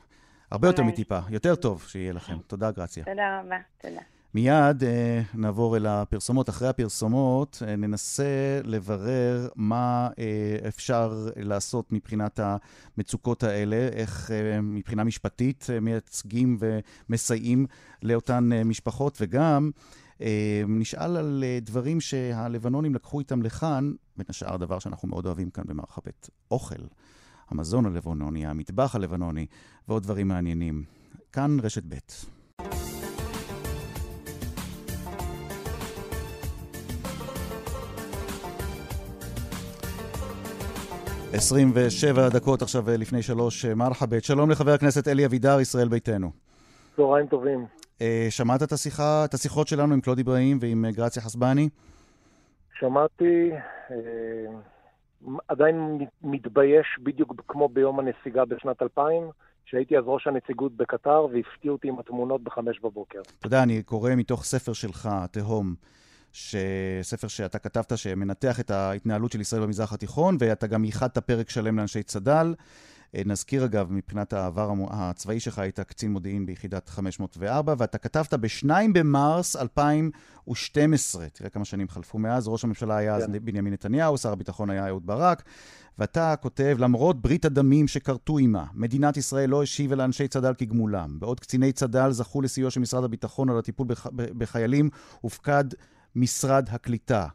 הרבה יותר מטיפה, יותר טוב שיהיה לכם. תודה, גרציה. תודה רבה, תודה. מיד אה, נעבור אל הפרסומות. אחרי הפרסומות אה, ננסה לברר מה אה, אפשר לעשות מבחינת המצוקות האלה, איך אה, מבחינה משפטית אה, מייצגים ומסייעים לאותן אה, משפחות, וגם אה, נשאל על אה, דברים שהלבנונים לקחו איתם לכאן, בין השאר דבר שאנחנו מאוד אוהבים כאן במרחבת, אוכל. המזון הלבנוני, המטבח הלבנוני ועוד דברים מעניינים. כאן רשת ב'. 27 דקות עכשיו אה, לפני שלוש, אה, מרחבת. שלום לחבר הכנסת אלי אבידר, ישראל ביתנו. צהריים טובים. אה, שמעת את השיחה, את השיחות שלנו עם קלוד אברהים ועם גרציה חסבני? שמעתי, עדיין מתבייש בדיוק כמו ביום הנסיגה בשנת 2000, שהייתי אז ראש הנציגות בקטר והפתיעו אותי עם התמונות בחמש בבוקר. אתה יודע, אני קורא מתוך ספר שלך, תהום. ספר שאתה כתבת שמנתח את ההתנהלות של ישראל במזרח התיכון, ואתה גם ייחדת פרק שלם לאנשי צד"ל. אה, נזכיר אגב, מבחינת העבר הצבאי שלך, היית קצין מודיעין ביחידת 504, ואתה כתבת ב-2 במרס 2012, תראה כמה שנים חלפו מאז, ראש הממשלה היה אז כן. בנימין נתניהו, שר הביטחון היה אהוד ברק, ואתה כותב, למרות ברית הדמים שכרתו עימה, מדינת ישראל לא השיבה לאנשי צד"ל כגמולם. בעוד קציני צד"ל זכו לסיוע של משרד הביטחון על הטיפול בח... בחיילים, הופקד משרד הקליטה.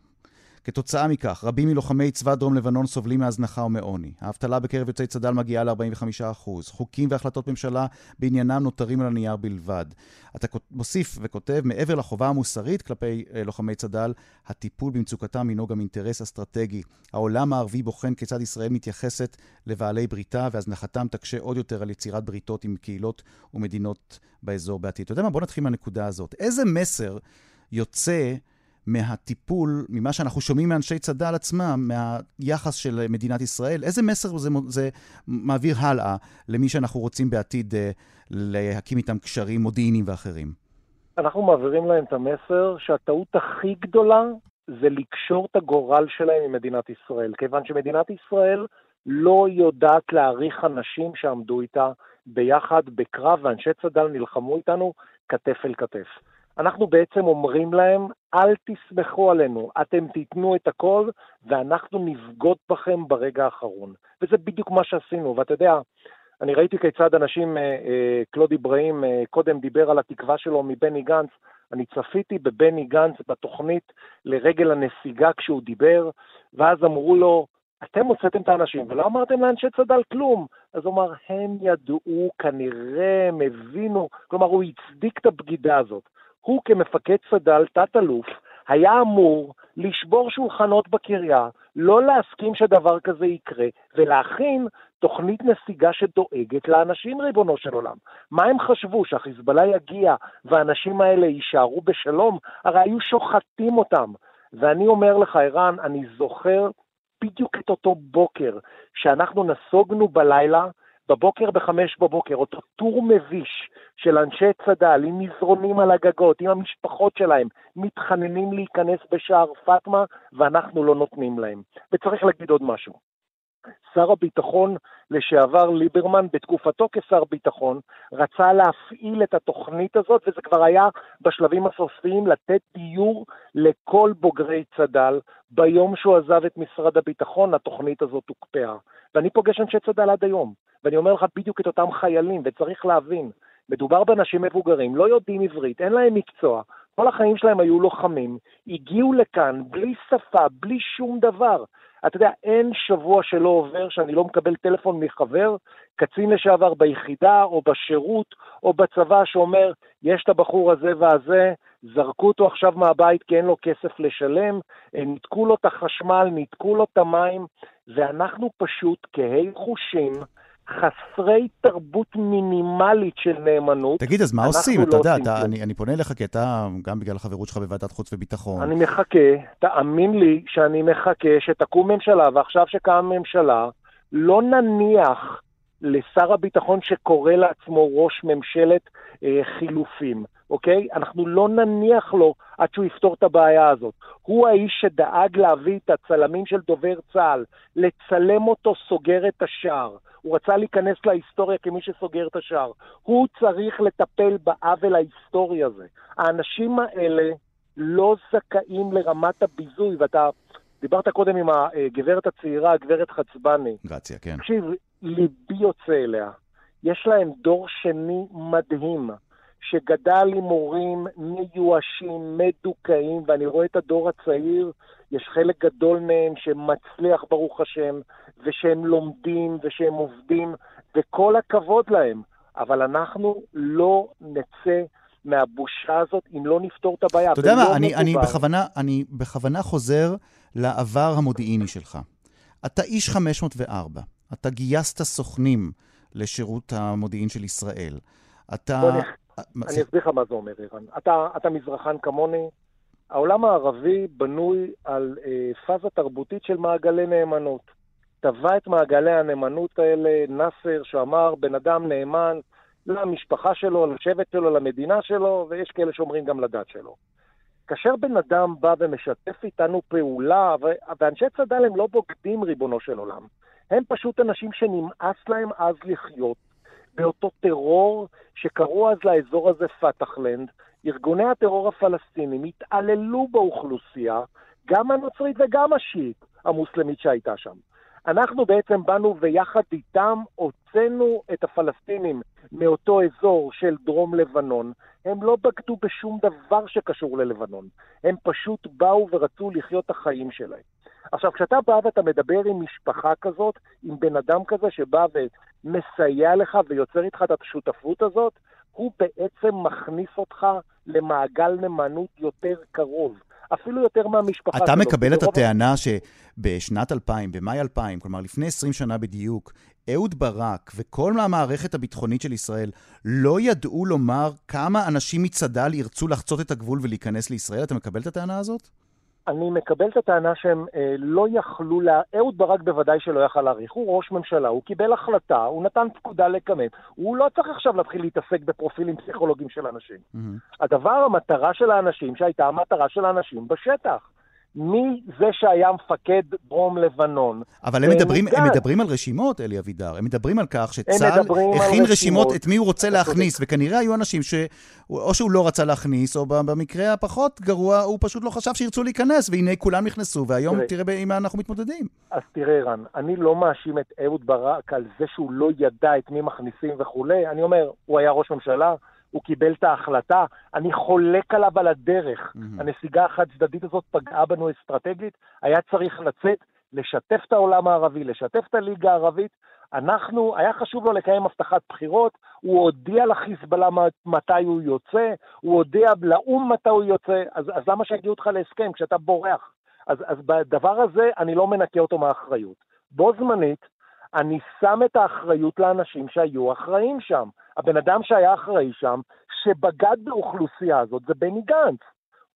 כתוצאה מכך, רבים מלוחמי צבא דרום לבנון סובלים מהזנחה ומעוני. האבטלה בקרב יוצאי צד"ל מגיעה ל-45%. חוקים והחלטות ממשלה בעניינם נותרים על הנייר בלבד. אתה מוסיף וכותב, מעבר לחובה המוסרית כלפי אה, לוחמי צד"ל, הטיפול במצוקתם הינו גם אינטרס אסטרטגי. העולם הערבי בוחן כיצד ישראל מתייחסת לבעלי בריתה, והזנחתם תקשה עוד יותר על יצירת בריתות עם קהילות ומדינות באזור בעתיד. אתה יודע מה? בוא נתחיל מהנקודה הזאת. איזה מסר יוצא מהטיפול, ממה שאנחנו שומעים מאנשי צד"ל עצמם, מהיחס של מדינת ישראל, איזה מסר זה, זה מעביר הלאה למי שאנחנו רוצים בעתיד אה, להקים איתם קשרים מודיעיניים ואחרים? אנחנו מעבירים להם את המסר שהטעות הכי גדולה זה לקשור את הגורל שלהם עם מדינת ישראל, כיוון שמדינת ישראל לא יודעת להעריך אנשים שעמדו איתה ביחד בקרב, ואנשי צד"ל נלחמו איתנו כתף אל כתף. אנחנו בעצם אומרים להם, אל תסמכו עלינו, אתם תיתנו את הכל ואנחנו נבגוד בכם ברגע האחרון. וזה בדיוק מה שעשינו, ואתה יודע, אני ראיתי כיצד אנשים, אה, אה, קלוד אברהים אה, קודם דיבר על התקווה שלו מבני גנץ, אני צפיתי בבני גנץ בתוכנית לרגל הנסיגה כשהוא דיבר, ואז אמרו לו, אתם הוצאתם את האנשים ולא אמרתם לאנשי צד"ל כלום. אז הוא אמר, הם ידעו, כנראה הם הבינו, כלומר הוא הצדיק את הבגידה הזאת. הוא כמפקד צד"ל, תת-אלוף, היה אמור לשבור שולחנות בקריה, לא להסכים שדבר כזה יקרה, ולהכין תוכנית נסיגה שדואגת לאנשים, ריבונו של עולם. מה הם חשבו, שהחיזבאללה יגיע והאנשים האלה יישארו בשלום? הרי היו שוחטים אותם. ואני אומר לך, ערן, אני זוכר בדיוק את אותו בוקר שאנחנו נסוגנו בלילה בבוקר בחמש בבוקר, אותו טור מביש של אנשי צד"ל עם מזרונים על הגגות, עם המשפחות שלהם, מתחננים להיכנס בשער פאטמה, ואנחנו לא נותנים להם. וצריך להגיד עוד משהו. שר הביטחון לשעבר ליברמן, בתקופתו כשר ביטחון, רצה להפעיל את התוכנית הזאת, וזה כבר היה בשלבים הסופיים לתת דיור לכל בוגרי צד"ל. ביום שהוא עזב את משרד הביטחון, התוכנית הזאת הוקפאה. ואני פוגש אנשי צד"ל עד היום. ואני אומר לך בדיוק את אותם חיילים, וצריך להבין, מדובר באנשים מבוגרים, לא יודעים עברית, אין להם מקצוע, כל החיים שלהם היו לוחמים, הגיעו לכאן בלי שפה, בלי שום דבר. אתה יודע, אין שבוע שלא עובר שאני לא מקבל טלפון מחבר, קצין לשעבר ביחידה או בשירות או בצבא שאומר, יש את הבחור הזה והזה, זרקו אותו עכשיו מהבית כי אין לו כסף לשלם, ניתקו לו את החשמל, ניתקו לו את המים, ואנחנו פשוט כהי חושים, חסרי תרבות מינימלית של נאמנות. תגיד, אז מה עושים? לא אתה יודע, עושים אתה. אני, אני פונה אליך כי אתה, גם בגלל החברות שלך בוועדת חוץ וביטחון, אני מחכה, תאמין לי שאני מחכה שתקום ממשלה, ועכשיו שקמה ממשלה, לא נניח לשר הביטחון שקורא לעצמו ראש ממשלת אה, חילופים, אוקיי? אנחנו לא נניח לו עד שהוא יפתור את הבעיה הזאת. הוא האיש שדאג להביא את הצלמים של דובר צה"ל, לצלם אותו סוגר את השער. הוא רצה להיכנס להיסטוריה כמי שסוגר את השער. הוא צריך לטפל בעוול ההיסטורי הזה. האנשים האלה לא זכאים לרמת הביזוי, ואתה דיברת קודם עם הגברת הצעירה, הגברת חצבני. גרציה, כן. תקשיב, ליבי יוצא אליה. יש להם דור שני מדהים, שגדל עם הורים מיואשים, מדוכאים, ואני רואה את הדור הצעיר, יש חלק גדול מהם שמצליח, ברוך השם, ושהם לומדים, ושהם עובדים, וכל הכבוד להם. אבל אנחנו לא נצא מהבושה הזאת אם לא נפתור את הבעיה. אתה יודע מה, אני, אני. בכוונה, אני בכוונה חוזר לעבר המודיעיני שלך. אתה איש 504, אתה גייסת סוכנים לשירות המודיעין של ישראל. אתה... אני אסביר לך מה זה אומר, ערן. אתה, אתה מזרחן כמוני, העולם הערבי בנוי על אה, פאזה תרבותית של מעגלי נאמנות. טבע את מעגלי הנאמנות האלה נאסר, שאמר בן אדם נאמן למשפחה שלו, לשבט שלו, למדינה שלו, ויש כאלה שאומרים גם לדת שלו. כאשר בן אדם בא ומשתף איתנו פעולה, ואנשי צד"ל הם לא בוגדים, ריבונו של עולם. הם פשוט אנשים שנמאס להם אז לחיות באותו טרור שקראו אז לאזור הזה פתחלנד. ארגוני הטרור הפלסטינים התעללו באוכלוסייה, גם הנוצרית וגם השיעית המוסלמית שהייתה שם. אנחנו בעצם באנו ויחד איתם הוצאנו את הפלסטינים מאותו אזור של דרום לבנון. הם לא בגדו בשום דבר שקשור ללבנון. הם פשוט באו ורצו לחיות את החיים שלהם. עכשיו, כשאתה בא ואתה מדבר עם משפחה כזאת, עם בן אדם כזה שבא ומסייע לך ויוצר איתך את השותפות הזאת, הוא בעצם מכניס אותך למעגל נאמנות יותר קרוב. אפילו יותר מהמשפחה אתה שלו. מקבל את הטענה שבשנת 2000, במאי 2000, כלומר לפני 20 שנה בדיוק, אהוד ברק וכל המערכת הביטחונית של ישראל לא ידעו לומר כמה אנשים מצד"ל ירצו לחצות את הגבול ולהיכנס לישראל? אתה מקבל את הטענה הזאת? אני מקבל את הטענה שהם אה, לא יכלו, לה... אהוד ברק בוודאי שלא יכל להעריך, הוא ראש ממשלה, הוא קיבל החלטה, הוא נתן פקודה לכמת, הוא לא צריך עכשיו להתחיל להתעסק בפרופילים פסיכולוגיים של אנשים. מהמם. הדבר, המטרה של האנשים, שהייתה המטרה של האנשים בשטח. מי זה שהיה מפקד דרום לבנון? אבל הם מדברים, הם. מדברים על רשימות, אלי אבידר. הם מדברים על כך שצה"ל הכין רשימות. את מי הוא רוצה להכניס, וכנראה היו אנשים שאו שהוא לא רצה להכניס, או במקרה הפחות גרוע, הוא פשוט לא חשב שירצו להיכנס, והנה כולם נכנסו, והיום. תראה עם מה אנחנו מתמודדים. אז תראה, רן, אני לא מאשים את אהוד ברק על זה שהוא לא ידע את מי מכניסים וכולי. אני אומר, הוא היה ראש ממשלה, הוא קיבל את ההחלטה, אני חולק עליו על הדרך. מהמם. הנסיגה החד-צדדית הזאת פגעה בנו אסטרטגית, היה צריך לצאת, לשתף את העולם הערבי, לשתף את הליגה הערבית. אנחנו, היה חשוב לו לקיים הבטחת בחירות, הוא הודיע לחיזבאללה מתי הוא יוצא, הוא הודיע לאו"ם מתי הוא יוצא, אז, אז למה שיגיעו אותך להסכם כשאתה בורח? אז, אז בדבר הזה אני לא מנקה אותו מהאחריות. בו זמנית, אני שם את האחריות לאנשים שהיו אחראים שם. הבן אדם שהיה אחראי שם, שבגד באוכלוסייה הזאת, זה בני גנץ.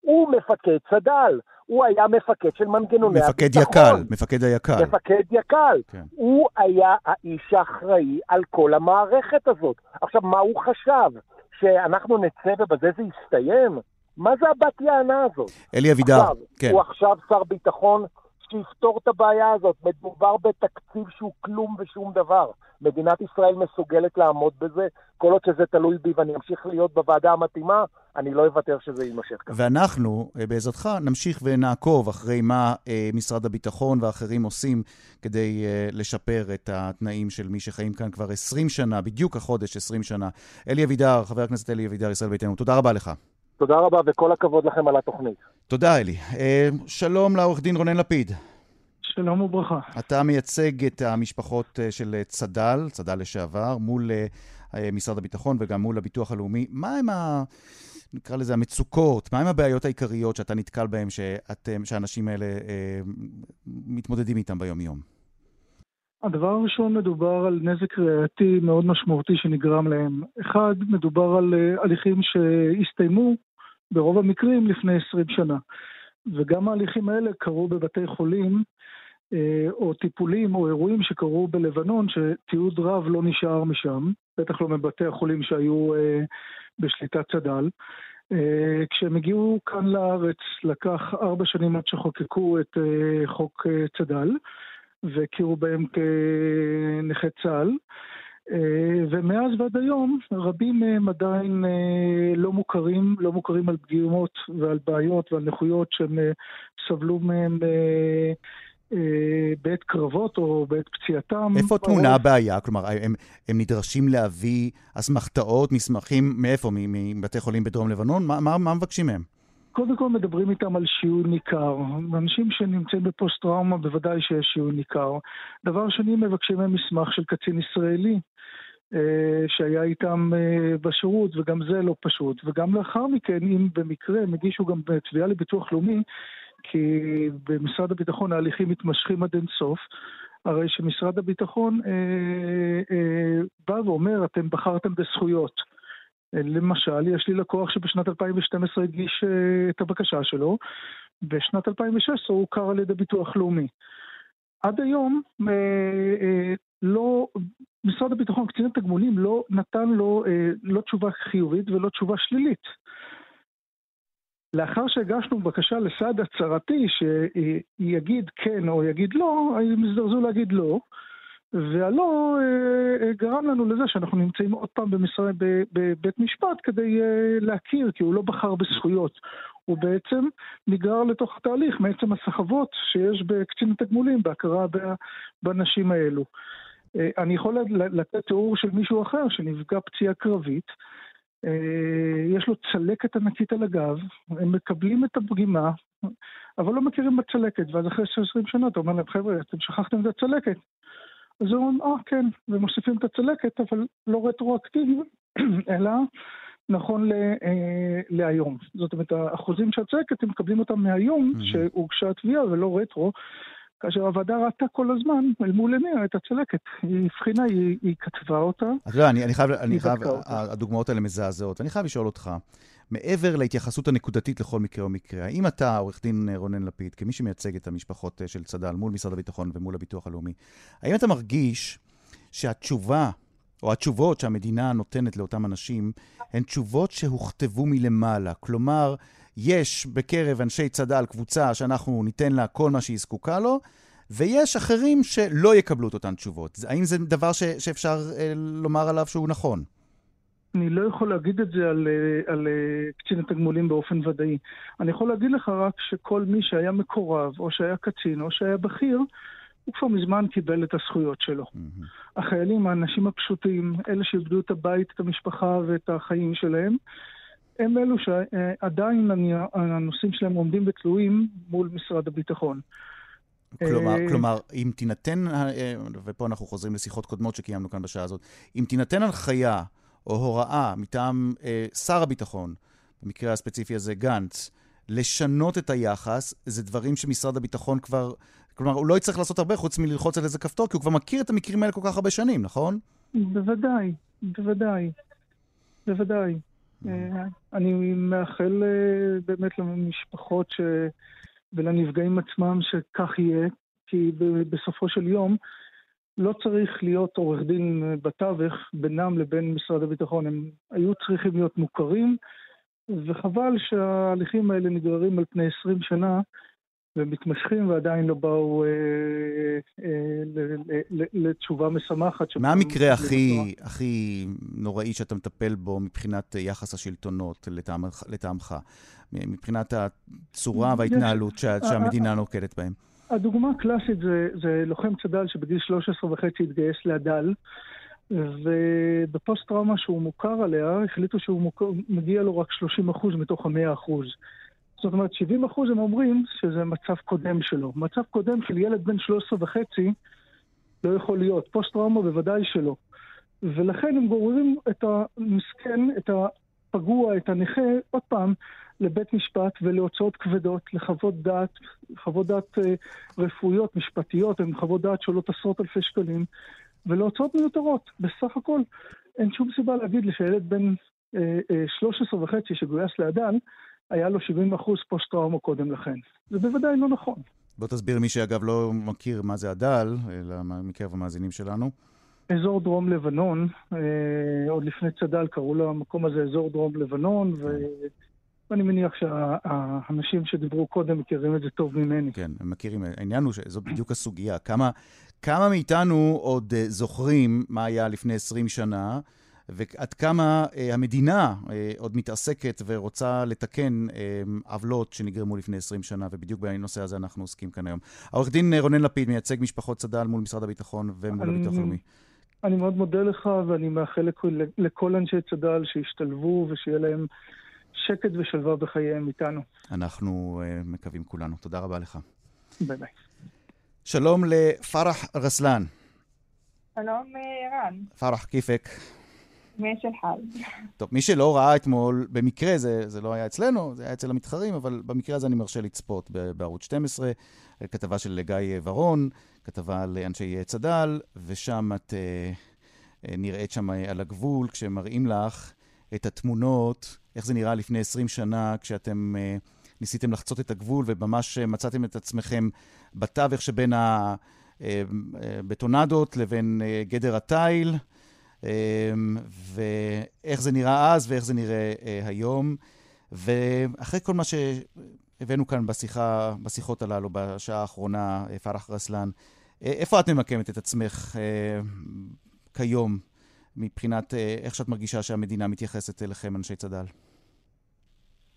הוא מפקד צד"ל, הוא היה מפקד של מנגנוני מפקד הביטחון. יק"ל, מפקד היק"ל. מפקד יק"ל. כן. הוא היה האיש האחראי על כל המערכת הזאת. עכשיו, מה הוא חשב? שאנחנו נצא ובזה זה יסתיים? מה זה הבת יענה הזאת? אלי אבידר, כן. הוא עכשיו שר ביטחון שיפתור את הבעיה הזאת. מדובר בתקציב שהוא כלום ושום דבר. מדינת ישראל מסוגלת לעמוד בזה, כל עוד שזה תלוי בי ואני אמשיך להיות בוועדה המתאימה, אני לא אוותר שזה יימשך ככה. ואנחנו, אה, בעזרתך, נמשיך ונעקוב אחרי מה אה, משרד הביטחון ואחרים עושים כדי אה, לשפר את התנאים של מי שחיים כאן כבר 20 שנה, בדיוק החודש 20 שנה. אלי אבידר, חבר הכנסת אלי אבידר, ישראל ביתנו, תודה רבה לך. תודה רבה וכל הכבוד לכם על התוכנית. תודה, אלי. אה, שלום לעורך דין רונן לפיד. שלום וברכה. אתה מייצג את המשפחות אה, של צד"ל, צד"ל לשעבר, מול אה, משרד הביטחון וגם מול הביטוח הלאומי. מה הם ה... נקרא לזה המצוקות, מה הם הבעיות העיקריות שאתה נתקל בהן, שאתם, שהאנשים האלה אה, מתמודדים איתם ביום-יום? הדבר הראשון מדובר על נזק ראייתי מאוד משמעותי שנגרם להם. אחד, מדובר על הליכים שהסתיימו ברוב המקרים לפני 20 שנה. וגם ההליכים האלה קרו בבתי חולים, אה, או טיפולים או אירועים שקרו בלבנון, שתיעוד רב לא נשאר משם, בטח לא מבתי החולים שהיו אה, בשליטת צד"ל. אה, כשהם הגיעו כאן לארץ לקח ארבע שנים עד שחוקקו את חוק צד"ל, והכירו בהם כנכי צה"ל. אה, ומאז ועד היום רבים מהם עדיין אה, לא מוכרים, לא מוכרים על פגימות ועל בעיות ועל נכויות שהם אה, סבלו מהם בעת קרבות או בעת פציעתם. איפה טמונה הבעיה? כלומר, הם, הם נדרשים להביא אסמכתאות, מסמכים, מאיפה? מבתי חולים בדרום לבנון? מה, מה, מה מבקשים מהם? קודם כל מדברים איתם על שיעור ניכר. אנשים שנמצאים בפוסט-טראומה בוודאי שיש שיעור ניכר. דבר שני, מבקשים מהם מסמך של קצין ישראלי. אה, שהיה איתם אה, בשירות, וגם זה לא פשוט. וגם לאחר מכן, אם במקרה הם הגישו גם תביעה לביטוח לאומי, כי במשרד הביטחון ההליכים מתמשכים עד אינסוף, הרי שמשרד הביטחון אה, אה, בא ואומר, אתם בחרתם בזכויות. למשל, יש לי לקוח שבשנת 2012 הגיש אה, את הבקשה שלו, בשנת 2016 הוא הוכר על ידי ביטוח לאומי. עד היום אה, אה, לא, משרד הביטחון, קצין התגמולים, לא נתן לו לא תשובה חיובית ולא תשובה שלילית. לאחר שהגשנו בקשה לסעד הצהרתי שיגיד כן או יגיד לא, הם הזדרזו להגיד לא, והלא אה, אה, גרם לנו לזה שאנחנו נמצאים עוד פעם במשרד, בבית משפט כדי אה, להכיר, כי הוא לא בחר בזכויות. הוא בעצם נגרר לתוך התהליך מעצם הסחבות שיש בקצין התגמולים, בהכרה באנשים האלו. אני יכול לתת תיאור של מישהו אחר שנפגע פציעה קרבית, יש לו צלקת ענקית על הגב, הם מקבלים את הפגימה, אבל לא מכירים בצלקת, ואז אחרי 20 שנה אתה אומר להם, חבר'ה, אתם שכחתם את הצלקת. אז הם אומרים, אה, כן, ומוסיפים את הצלקת, אבל לא רטרואקטיבי, אלא נכון ל, אה, להיום. זאת אומרת, האחוזים של הצלקת, הם מקבלים אותם מהיום mm-hmm. שהוגשה התביעה ולא רטרו. כאשר הוועדה ראתה כל הזמן אל מול עיניה את הצלקת. היא הבחינה, היא, היא כתבה אותה. אז לא, אני, אני חייב, אני חייב, הדוגמאות האלה מזעזעות. אני חייב לשאול אותך, מעבר להתייחסות הנקודתית לכל מקרה ומקרה, האם אתה, עורך דין רונן לפיד, כמי שמייצג את המשפחות אה, של צד"ל מול משרד הביטחון ומול הביטוח הלאומי, האם אתה מרגיש שהתשובה, או התשובות שהמדינה נותנת לאותם אנשים, הן תשובות שהוכתבו מלמעלה? כלומר, יש בקרב אנשי צד"ל קבוצה שאנחנו ניתן לה כל מה שהיא זקוקה לו, ויש אחרים שלא יקבלו את אותן תשובות. האם זה דבר ש, שאפשר אה, לומר עליו שהוא נכון? אני לא יכול להגיד את זה על, אה, על אה, קצין התגמולים באופן ודאי. אני יכול להגיד לך רק שכל מי שהיה מקורב, או שהיה קצין, או שהיה בכיר, הוא כבר מזמן קיבל את הזכויות שלו. Mm-hmm. החיילים, האנשים הפשוטים, אלה שאיבדו את הבית, את המשפחה ואת החיים שלהם, הם אלו שעדיין הנושאים שלהם עומדים ותלויים מול משרד הביטחון. כלומר, אה, כלומר, אם תינתן, ופה אנחנו חוזרים לשיחות קודמות שקיימנו כאן בשעה הזאת, אם תינתן הנחיה או הוראה מטעם אה, שר הביטחון, במקרה הספציפי הזה גנץ, לשנות את היחס, זה דברים שמשרד הביטחון כבר... כלומר, הוא לא יצטרך לעשות הרבה חוץ מללחוץ על איזה כפתור, כי הוא כבר מכיר את המקרים האלה כל כך הרבה שנים, נכון? בוודאי, בוודאי. בוודאי. Mm. אה, אני מאחל אה, באמת למשפחות ש... ולנפגעים עצמם שכך יהיה, כי בסופו של יום לא צריך להיות עורך דין בתווך בינם לבין משרד הביטחון. הם היו צריכים להיות מוכרים, וחבל שההליכים האלה נגררים על פני 20 שנה ומתמשכים ועדיין לא באו אה, אה, לתשובה משמחת. מה המקרה הכי, הכי נוראי שאתה מטפל בו מבחינת יחס השלטונות לטעמך, מבחינת הצורה וההתנהלות שהמדינה נוקטת בהם? הדוגמה הקלאסית זה, זה לוחם צד"ל שבגיל 13 וחצי התגייס להד"ל, ובפוסט-טראומה שהוא מוכר עליה, החליטו שהוא מוכר, מגיע לו רק 30% מתוך ה-100%. זאת אומרת, 70% הם אומרים שזה מצב קודם שלו. מצב קודם של ילד בן 13 וחצי לא יכול להיות. פוסט-טראומה בוודאי שלא. ולכן הם גוררים את המסכן, את הפגוע, את הנכה, עוד פעם, לבית משפט ולהוצאות כבדות, לחוות דעת, חוות דעת אה, רפואיות, משפטיות, הן חוות דעת שעולות עשרות אלפי שקלים, ולהוצאות מיותרות. בסך הכל אין שום סיבה להגיד לי שילד בן אה, אה, 13 וחצי שגויס לאדן, היה לו 70 אחוז פוסט-טראומה קודם לכן. זה בוודאי לא נכון. בוא תסביר מי שאגב לא מכיר מה זה הדל, אלא מקרב המאזינים שלנו. אזור דרום לבנון, אה, עוד לפני צד"ל קראו למקום הזה אזור דרום לבנון, ו... ואני מניח שהאנשים שדיברו קודם מכירים את זה טוב ממני. כן, הם מכירים. העניין הוא שזו בדיוק הסוגיה. כמה, כמה מאיתנו עוד אה, זוכרים מה היה לפני 20 שנה, ועד כמה אה, המדינה אה, עוד מתעסקת ורוצה לתקן אה, עוולות שנגרמו לפני 20 שנה, ובדיוק בנושא הזה אנחנו עוסקים כאן היום. העורך דין אה, רונן לפיד מייצג משפחות צד"ל מול משרד הביטחון ומול אני- הביטוח הלאומי. אני מאוד מודה לך, ואני מאחל לכול, לכל אנשי צד"ל שישתלבו ושיהיה להם שקט ושלווה בחייהם איתנו. אנחנו אה, מקווים כולנו. תודה רבה לך. ביי ביי. שלום לפרח רסלן. שלום ערן, פרח, כיפק. טוב, מי שלא ראה אתמול, במקרה, זה, זה לא היה אצלנו, זה היה אצל המתחרים, אבל במקרה הזה אני מרשה לצפות בערוץ 12, כתבה של גיא ורון, כתבה על אנשי צד"ל, ושם את אה, אה, נראית שם על הגבול, כשמראים לך את התמונות, איך זה נראה לפני 20 שנה, כשאתם אה, ניסיתם לחצות את הגבול, וממש אה, מצאתם את עצמכם בתווך שבין הבטונדות לבין אה, גדר התיל. ואיך זה נראה אז ואיך זה נראה אה, היום. ואחרי כל מה שהבאנו כאן בשיחה, בשיחות הללו בשעה האחרונה, אה, פרח רסלן, אה, איפה את ממקמת את עצמך אה, כיום, מבחינת אה, איך שאת מרגישה שהמדינה מתייחסת אליכם, אנשי צד"ל?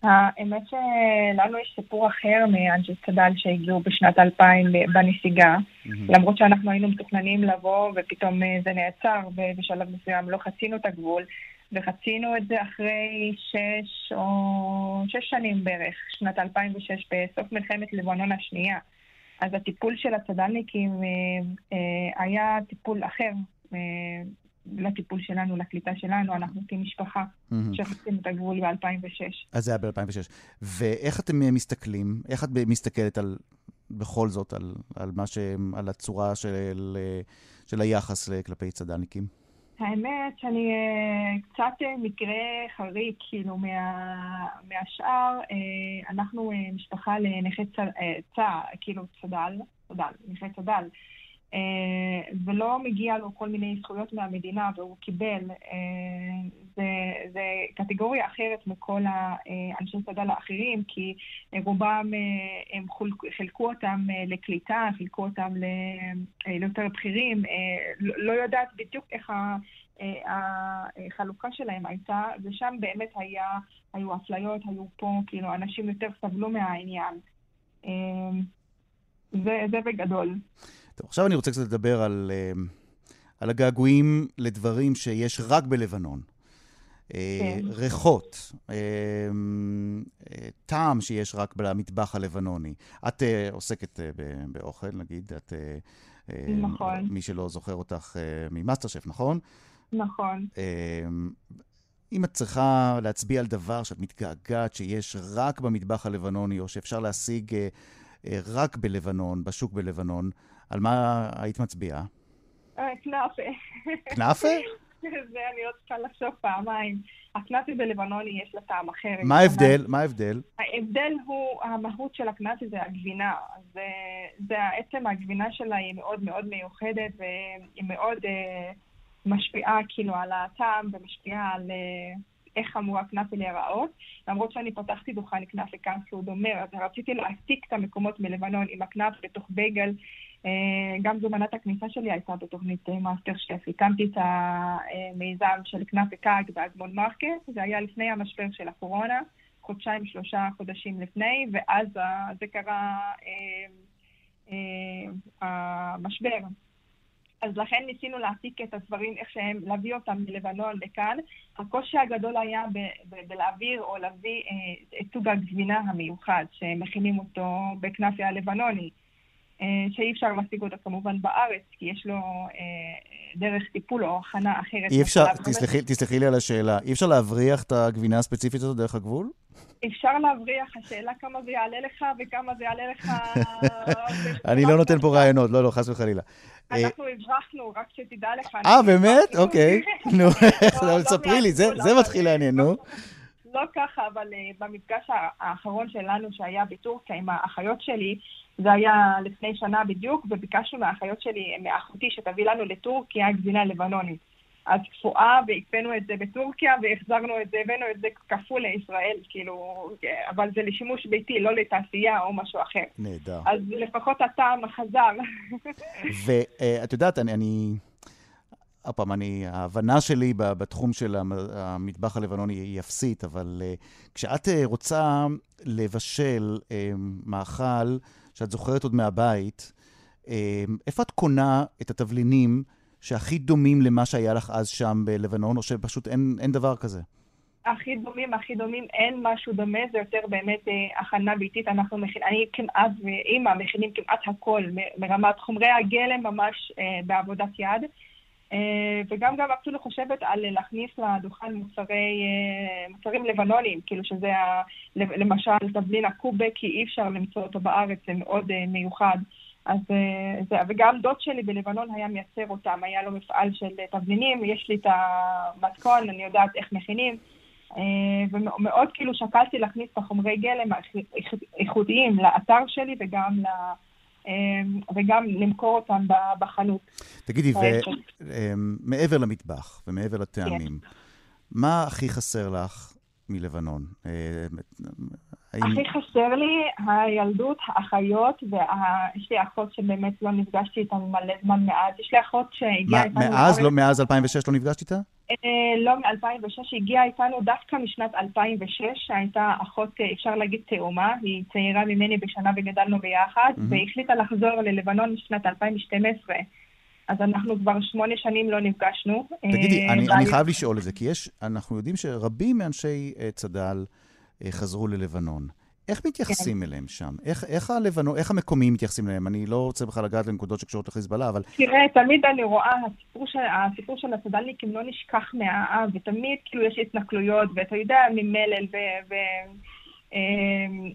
האמת שלנו יש סיפור אחר מאנשי צד"ל שהגיעו בשנת 2000 בנסיגה, למרות שאנחנו היינו מתוכננים לבוא ופתאום אה, זה נעצר ובשלב מסוים לא חצינו את הגבול, וחצינו את זה אחרי שש או שש שנים בערך, שנת 2006, בסוף מלחמת לבנון השנייה. אז הטיפול של הצד"לניקים אה, היה טיפול אחר. אה, לטיפול שלנו, לקליטה שלנו, אנחנו כמשפחה שחצינו את הגבול ב-2006. אז זה היה ב-2006. ואיך אתם אה, מסתכלים, איך את מסתכלת על, בכל זאת, על, על, מה ש, על הצורה של, אה, של היחס כלפי צד"לניקים? האמת שאני קצת מקרה חריג, כאילו, מה, מהשאר, אנחנו משפחה לנכי צע, כאילו צד"ל, צד"ל, נכי צד"ל. Uh, ולא מגיע לו כל מיני זכויות מהמדינה והוא קיבל, uh, זה, זה קטגוריה אחרת מכל האנשי צד"ל האחרים, כי רובם, uh, הם חילקו אותם לקליטה, חילקו אותם ליותר בכירים, לא, לא יודעת בדיוק איך. החלוקה שלהם הייתה, ושם באמת היה, היו אפליות, היו פה, כאילו, אנשים יותר סבלו מהעניין. זה, זה בגדול. טוב, עכשיו אני רוצה קצת לדבר על, על הגעגועים לדברים שיש רק בלבנון. כן. ריחות, טעם שיש רק במטבח הלבנוני. את עוסקת באוכל, נגיד, את... נכון. מי שלא זוכר אותך ממאסטר שף, נכון? נכון. אם את צריכה להצביע על דבר שאת מתגעגעת שיש רק במטבח הלבנוני, או שאפשר להשיג רק בלבנון, בשוק בלבנון, על מה היית מצביעה? כנאפה. כנאפה? זה אני עוד צריכה לחשוב פעמיים. הכנאפה בלבנוני יש לה טעם אחר. מה ההבדל? מה ההבדל? ההבדל הוא, המהות של הכנאפה זה הגבינה. זה, זה עצם הגבינה שלה היא מאוד מאוד מיוחדת, והיא מאוד uh, משפיעה כאילו על הטעם ומשפיעה על uh, איך אמורה כנאפה להיראות. למרות שאני פתחתי דוכן כנאפה כאן סעוד אומר, אז רציתי להעתיק את המקומות מלבנון עם הכנאפה בתוך בייגל. גם זומנת הכניסה שלי הייתה בתוכנית מאסטר שף. הקמתי את המיזם של כנאפה קאג באגמון מרקט, זה היה לפני המשבר של הקורונה, חודשיים, שלושה חודשים לפני, ואז זה קרה המשבר. אז לכן ניסינו להעתיק את הדברים איך שהם, להביא אותם מלבנון לכאן. הקושי הגדול היה ב- ב- בלהעביר או להביא אה, את סוג הגבינה המיוחד, שמכינים אותו בכנפיה הלבנוני, אה, שאי אפשר להשיג אותו כמובן בארץ, כי יש לו אה, דרך טיפול או הכנה אחרת. אי אפשר. תסלחי, תסלחי לי על השאלה, אי אפשר להבריח את הגבינה הספציפית הזאת דרך הגבול? אפשר להבריח, השאלה כמה זה יעלה לך וכמה זה יעלה לך... אני לא נותן פה רעיונות, לא, לא, חס וחלילה. אה, אנחנו הברחנו, רק שתדע לך. אה, באמת? אוקיי. נו, לא, לא ספרי לי, זה- מתחיל לעניין, נו. לא ככה, אבל אה, במפגש האחרון שלנו שהיה בטורקיה עם האחיות שלי, זה היה לפני שנה בדיוק, וביקשנו מהאחיות שלי, מאחותי, שתביא לנו לטורקיה גבינה לבנונית. אז קפואה, והקפאנו את זה בטורקיה, והחזרנו את זה, הבאנו את זה כפול לישראל, כאילו, אה, אבל זה לשימוש ביתי, לא לתעשייה או משהו אחר. נהדר. אז לפחות הטעם חזר. ואת יודעת, אני... אני... עוד פעם, אני, ההבנה שלי בתחום של המ- המטבח הלבנוני היא אפסית, אבל uh, כשאת uh, רוצה לבשל uh, מאכל שאת זוכרת עוד מהבית, איפה את קונה את התבלינים שהכי דומים למה שהיה לך אז שם בלבנון, או שפשוט אין, אין דבר כזה? הכי דומים, הכי דומים, אין משהו דומה, זה יותר באמת אה, הכנה ביתית. אנחנו מכין, אני כמעט ואימא מכינים כמעט הכל, מרמת חומרי הגלם ממש אה, בעבודת יד. אה, וגם גם אפילו חושבת על להכניס לדוכן מוצרי, אה, מוצרים לבנונים, כאילו שזה ה, למשל תבלין הקובה, כי אי אפשר למצוא אותו בארץ, זה מאוד אה, מיוחד. אז זה, וגם דוד שלי בלבנון היה מייצר אותם, היה לו מפעל של תבלינים, יש לי את המתכון, אני יודעת איך מכינים. ומאוד כאילו שקלתי להכניס את החומרי גלם האיכותיים לאתר שלי וגם, וגם למכור אותם בחנות. תגידי, ומעבר למטבח ומעבר לטעמים, מה הכי חסר לך מלבנון? הכי חסר לי הילדות, האחיות, ויש לי אחות שבאמת לא נפגשתי איתה מלא זמן מאז. יש לי אחות שהגיעה איתנו מאז, לא, מאז 2006 לא נפגשת איתה? אה, לא מ-2006, היא הגיעה איתנו דווקא משנת 2006, שהייתה אחות, אה, אפשר להגיד, תאומה, היא צעירה ממני בשנה וגדלנו ביחד, מהמם. והיא החליטה לחזור ללבנון בשנת 2012. אז אנחנו כבר שמונה שנים לא נפגשנו. תגידי, אה, אני, חייב לשאול את זה, כי יש, אנחנו יודעים שרבים מאנשי צד"ל חזרו ללבנון. איך מתייחסים אליהם שם? איך, איך, הלבנון, איך המקומיים מתייחסים אליהם? אני לא רוצה בכלל לגעת לנקודות שקשורות לחיזבאללה, אבל תראה, תמיד אני רואה, הסיפור של, הסיפור של הצד"לניקים לא נשכח מהעם, ותמיד כאילו יש התנכלויות, ואתה יודע, ממלל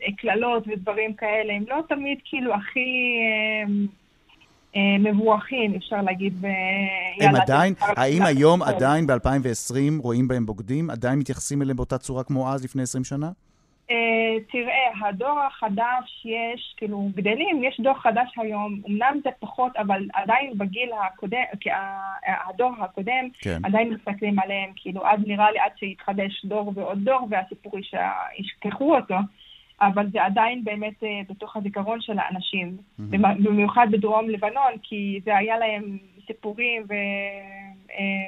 וקללות ודברים כאלה, הם לא תמיד כאילו הכי אה, אה, מבורכים, אפשר להגיד. הם עדיין, האם. היום עדיין ב-2020 רואים בהם בוגדים? עדיין מתייחסים אליהם באותה צורה כמו אז, לפני 20 שנה? אה, תראה, הדור החדש יש, כאילו, גדלים, יש דור חדש היום, אמנם זה פחות, אבל עדיין בגיל הקודם, הדור הקודם, כן. עדיין מסתכלים עליהם, כאילו, אז נראה לי עד שיתחדש דור ועוד דור, והסיפור יש- ישכחו אותו, אבל זה עדיין באמת אה, בתוך הזיכרון של האנשים, במ- במיוחד בדרום לבנון, כי זה היה להם סיפורים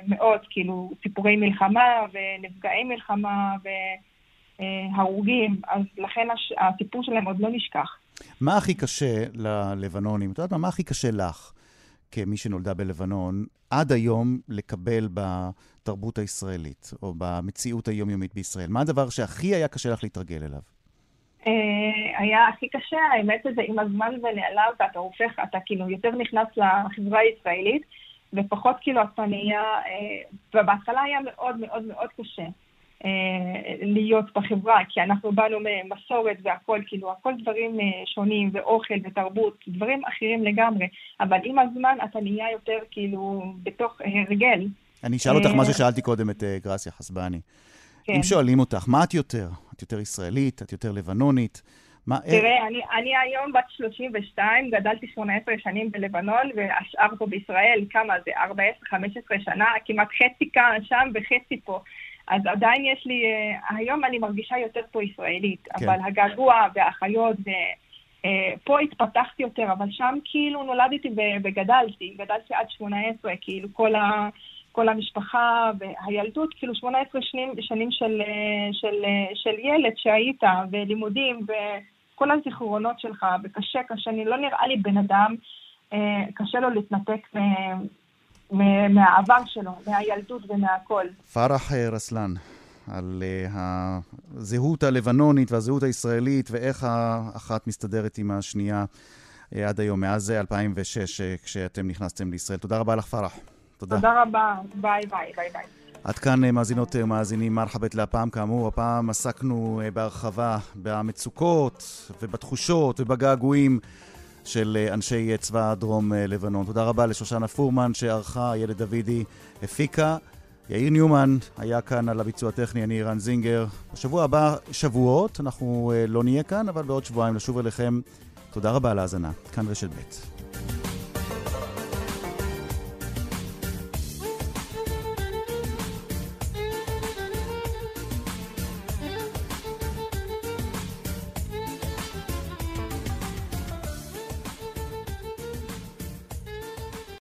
ומאוד, כאילו, סיפורי מלחמה ונפגעי מלחמה והרוגים, אז לכן הש- הסיפור שלהם עוד לא נשכח. מה הכי קשה ללבנונים? את יודעת מה, מה הכי קשה לך, כמי שנולדה בלבנון, עד היום לקבל בתרבות הישראלית, או במציאות היומיומית בישראל? מה הדבר שהכי היה קשה לך להתרגל אליו? אה, היה הכי קשה, האמת שזה עם הזמן זה נעלם ואתה הופך, אתה כאילו יותר נכנס לחברה הישראלית ופחות כאילו אתה נהיה, אה, ובהתחלה היה מאוד מאוד מאוד קשה אה, להיות בחברה, כי אנחנו באנו ממסורת והכל, כאילו הכל דברים שונים ואוכל ותרבות, דברים אחרים לגמרי, אבל עם הזמן אתה נהיה יותר כאילו בתוך הרגל. אני אשאל אותך מה ששאלתי קודם את גרסיה חסבני. כן. אם שואלים אותך, מה את יותר? את יותר ישראלית? את יותר לבנונית? מה, אה, תראה, אני, אני היום בת 32, גדלתי 18 שנים בלבנון, והשאר פה בישראל, כמה זה? 14-15 שנה, כמעט חצי כאן, שם וחצי פה. אז עדיין יש לי, אה, היום אני מרגישה יותר פה ישראלית, כן. אבל הגעגוע והאחיות, ו... אה, פה התפתחתי יותר, אבל שם כאילו נולדתי וגדלתי, גדלתי עד 18, כאילו כל, ה, כל המשפחה והילדות, כאילו 18 שנים, שנים של, אה, של, אה, של ילד שהיית, ולימודים, וכל הזיכרונות שלך, וקשה, קשה, אני לא נראה לי בן אדם, אה, קשה לו להתנתק מהעבר שלו, מהילדות ומהכל. פרח רסלן, על הזהות הלבנונית והזהות הישראלית ואיך האחת מסתדרת עם השנייה עד היום, מאז 2006, כשאתם נכנסתם לישראל. תודה רבה לך, פרח. תודה. תודה רבה. ביי ביי, ביי ביי. עד כאן מאזינות ומאזינים מרחאבית להפעם. כאמור, הפעם עסקנו בהרחבה במצוקות ובתחושות ובגעגועים של אנשי צבא דרום לבנון. תודה רבה לשושנה פורמן שערכה, איילת דוידי הפיקה. יאיר ניומן היה כאן על הביצוע הטכני, אני רן זינגר. בשבוע הבא שבועות, אנחנו לא נהיה כאן, אבל בעוד שבועיים נשוב אליכם. תודה רבה על ההאזנה. כאן רשת ב'.